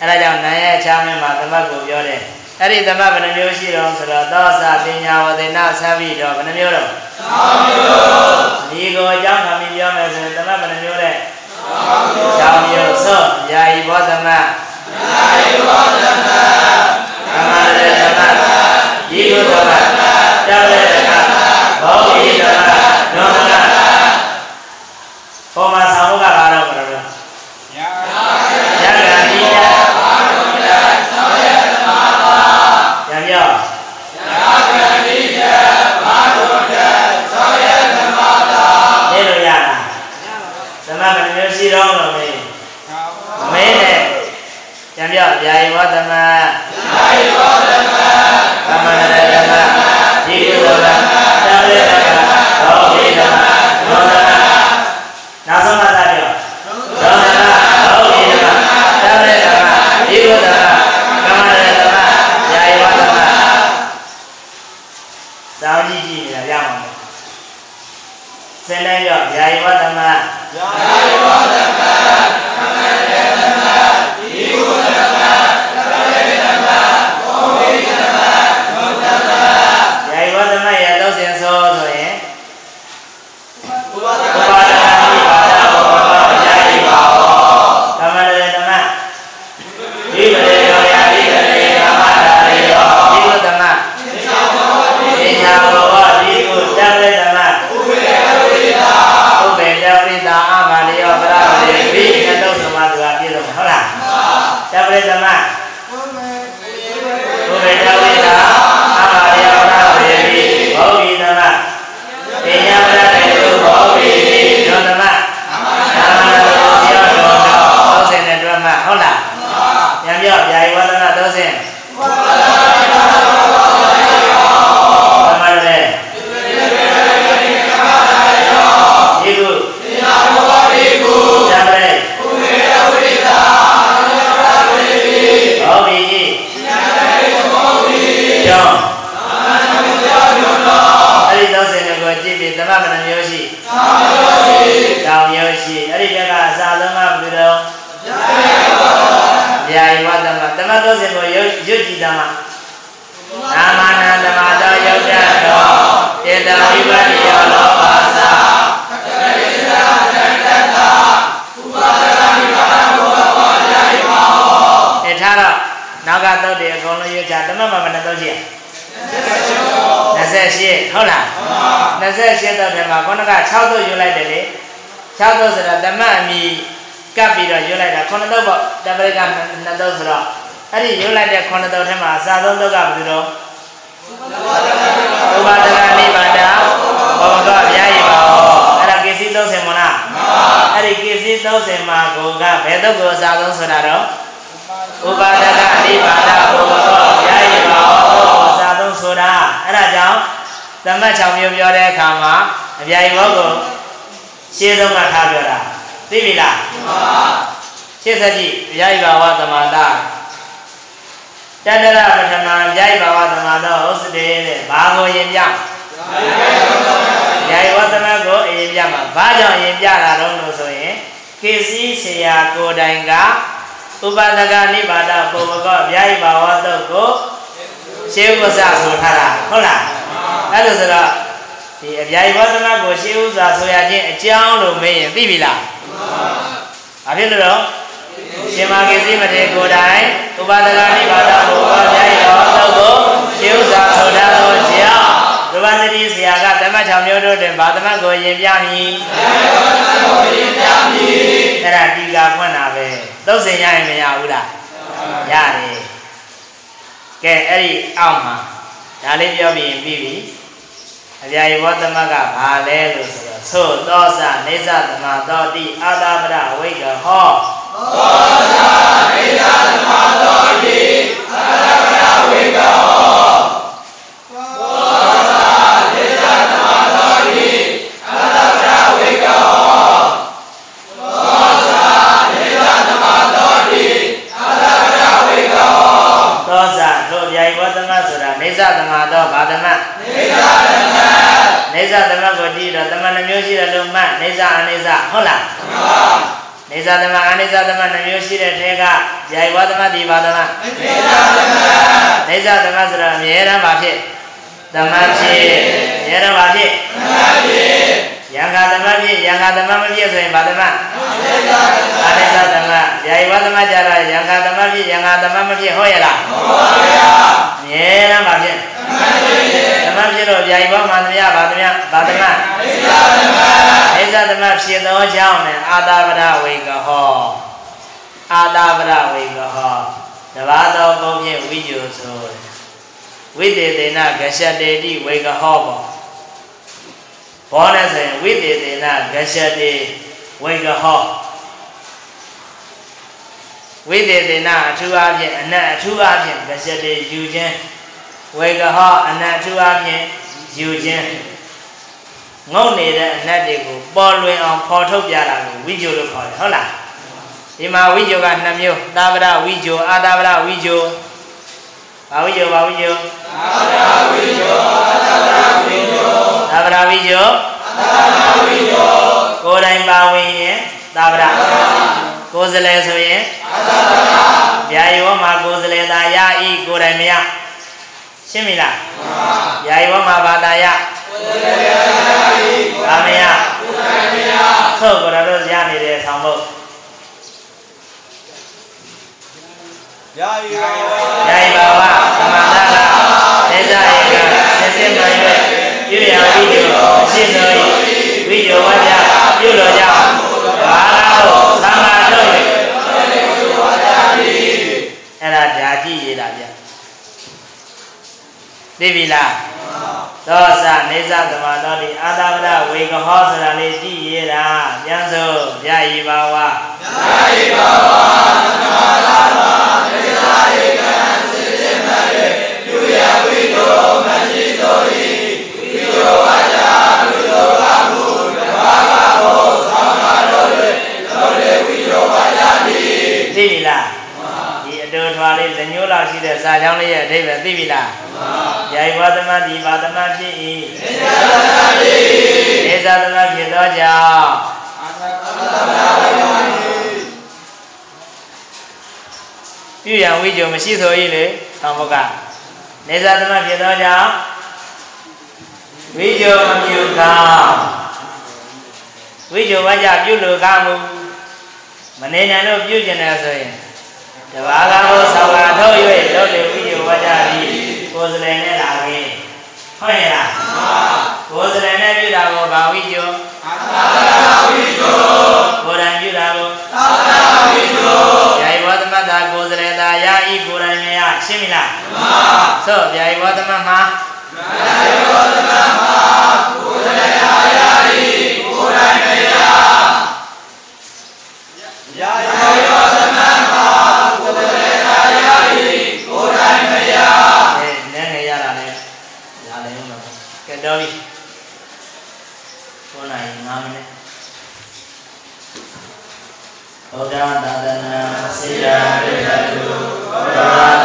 အဲ့ဒါကြောင့်နာရဲ့ချားမင်းမှာသမတ်ကိုပြောတယ်အဲ့ဒီသမတ်ဘယ်နှမျိုးရှိတော့ဆိုတော့သောစာပညာဝဒေနသဗ္ဗိတော့ဘယ်နှမျိုးတော့3မျိုးဒီကိုအကြောင်းခံပြီးပြောမယ်ဆိုရင်သမတ်ဘယ်နှမျိုးလဲ6မျိုး သောယာယီဘောသမတ်ယာယီဘောသမ သမမဏမျိုးရှိတောင်မျိုးရှိအဲ့ဒီဘက်ကအစာလုံးကဘယ်လိုတော့ဗျာယဝသမသမ30ကိုရွတ်ကြည့်တာမှာနာမနာသမာတောယုတ်တတောဧတဝိပတိယောလောပါစာအဲထားတော့နောက်ကသုတ်တွေအကုန်လုံးရွတ်ချဓမ္မမမနဲ့သုတ်ရှိရ 28ဟုတ်လား28သုတ်ထဲမှာခုနက6သုတ်ရွတ်လိုက်တယ်လေ6သုတ်ဆိုတော့ဓမ္မအမိကပ်ပြီးတော့ရွတ်လိုက်တာခုနသုတ်ပေါ့တပရိက2သုတ်ဆိုတော့အဲ့ဒီရွတ်လိုက်တဲ့ခုနသုတ်ထဲမှာအစာသုံးသုတ်ကဘယ်လိုတော့ဥပါဒနာနိဗ္ဗာဒဘောကဗျာယိပါဟောအဲ့ဒါကိစ္စ30မလားအဲ့ဒီကိစ္စ30မှာကိုကဘယ်တော့ကိုအစာဆုံးဆိုတာတော့ဥပါဒကနိဗ္ဗာဒဘောကဗျာယိပါဟောအစာ ဆုံးဆိုတာအဲ့ဒါကြောင့်သမတ်6မျိုးပြောတဲ့အခါမှာအဗျာယိဘောကိုရှင်းဆုံးကထားပြောတာသိပြီလားမှန်ပါရှင်းစကြည့်အဗျာယိဘာဝသမန္တာတတရပထမဗျာယိဘာဝသမန္တာဥစ္စတေတဲ့ဘာကိုရင်ပြဗျာယိဝသမကိုအရင်ပြမှာဘာကြောင့်အရင်ပြတာတော့လို့ဆိုရင်ကေစီဆရာကိုတိုင်ကဥပဒကနိဗ္ဗာဒပုဗ္ဗကောဗျာယိဘာဝတုတ်ကို ရှင်းဥပ္ပစာဆိုထားတာဟုတ်လားအဲ့လိုဆိုတော့ဒီအဗျာယိဘောသမကိုရှင်းဥစွာဆိုရခြင်းအကြောင်းလို့မေးရင်သိပြီလားဘာဖြစ်လို့တော့ရှင်မာကေစီမတေကိုတိုင်ဥပါဒကနိဗ္ဗာန်ကိုဘာဗျာယိဘောတုတ်ကိုရှင်းဥစွာဆိုထားသောကြောင့်ဒုဗန္တိဆရာကသမတ်6မျိုးတို့တွင်ဗာသမတ်ကိုယင်ပြမည်အဲ့ဒါတီကာဖွင့်တာပဲသုတ်စင်ရရင်မရဘူးလားရတယ် ကဲအဲ့ဒီအောက်မှာဒါလေးပြောပြီးရင်ပြီးပြီအဗျာယဘောသမကဘာလဲလို့ဆိုတော့သို့သောစနေသသမသောတိအာတာပရဝိကဟောသောစနေသသမသောတိအာတာပရဝိကဟောသ ဟုတ်လားနေဇာသမအနေဇာသမနှမျိုးရှိတဲ့ထဲ ကဗျာယဝသမဒီဘာသမနေဇာသမဆိုတော့အမြဲတမ်းပါဖြစ်သမဖြစ်အမြဲတမ်းပါဖြစ်ယံဃာသမဖြစ်ယံဃာသမမဖြစ်ဆိုရင်ဘာသမအနေဇာသမဗျာယဝသမကြတော့ယံဃာသမဖြစ်ယံဃာသမမဖြစ်ဟုတ်ရဲ့လားဟုတ်ပါဗျာအမြဲတမ်းပါဖြစ်သမဖြစ်တော့ဗျာယဝမှာသမယဘာသမယဘာသမအိဇာသမဖြစ်သောကြောင့်နဲ့အာတာပရဝေကဟော အာတာပရဝေကဟောတဘာသောဘုံဖြင့်ဝိညုဆိုဝိတေသေနဂရှတေတိဝေကဟောပေါ့ဘောနဲ့ဆိုရင်ဝိတေသေနဂရှတေဝေကဟောဝိတေသေနအထူးအဖြင့်အနတ်အထူးအဖြင့်ဂရှတေယူခြင်းဝေကဟောအနတ်အထူးအဖြင့်ယူခြင်းငုံနေတဲ့အနတ်တွေကိုပေါ်လွင်အောင်ဖော်ထုတ်ပြတာကိုဝိဂျိုလို့ခေါ်တယ်ဟုတ်လား ဒီမှာဝိဂျိုက2မျိုးသာဝရဝိဂျိုအာသာဝရဝိဂျိုဘာဝိဂျိုဘာဝိဂျိုသာဝရဝိဂျိုအာသာဝရဝိဂျိုသာဝရဝိဂျိုသာဝရဝိဂျိုကိုယ်တိုင်ပါဝင်ရင်သာဝရကိုယ်စလဲဆိုရင်အာသာဝရဗျာယောမှာကိုယ်စလဲသာရဤကိုယ်တိုင်မရရှင်းပြီလားမှန်ပါဗျာယောမှာဘာသာရဘာမရသုတ်ကြတော့ရနေတဲ့ဆောင်းဖို့ ယာယီပါဝါယာယီဘာဝသမန္တလာသေဇာယေကဆင်းစင်းမှန်၍ပြုရဝိညောအရှိသောဤဝိညောဝါကြပြုလို့ကြောင့်ဘာလာတို့သံဃာတို့၍အဲ့ဒါဓာကြည့်ရတာဗျသိပြီလားသောသနေသသမတော်ဒီအာသာဝရဝေကဟောဆိုတာလေးကြည့်ရတာပြန်စို့ယာယီဘာဝ သိပြီလားဒီအတူထွားလေးဇညိုးလောက်ရှိတဲ့စာချောင်းလေးရဲ့အဓိပ္ပာယ်သိပြီလားမှန်ပါယာယဝသမတိဘာသမဖြစ်၏နေသာသမဖြစ်သောကြောင့် ပြုရန်ဝိကြုံမရှိဆို၏လေသံဘုကနေသာသမဖြစ်သောကြောင့်ဝိကြုံမပြုကောင်းဝိကြုံဝါကြပြုလို့ကောင်းမှုမနေနိုင်လို့ပြုကျင်တယ်ဆိုရင်တဘာကကိုဆောင်းလာထုတ်၍လုပ်လေဝိယဝကြပြီးကိုယ်စလဲနဲ့လာပြီဟုတ်ရဲ့လားမှန်ပါကိုယ်စလဲနဲ့ပြုတာကိုဘာဝိယအာသာဝိယကိုယ်တိုင်ပြုတာကိုအာသာဝိယယာယဝသ မတ္တာကိုယ်စလဲသာယာဤကိုယ်တိုင်မြင်ရရှင်းပြီလားမှန်ပါဆိုယာယဝသမမှာယာယီအဲနည်းငယ်ရတာလေရလည်းဦးတော့ကဲတော်ပြီ9နိုင်5မိနစ် ဘုရားသာသနာစေတသိက်တုဘုရား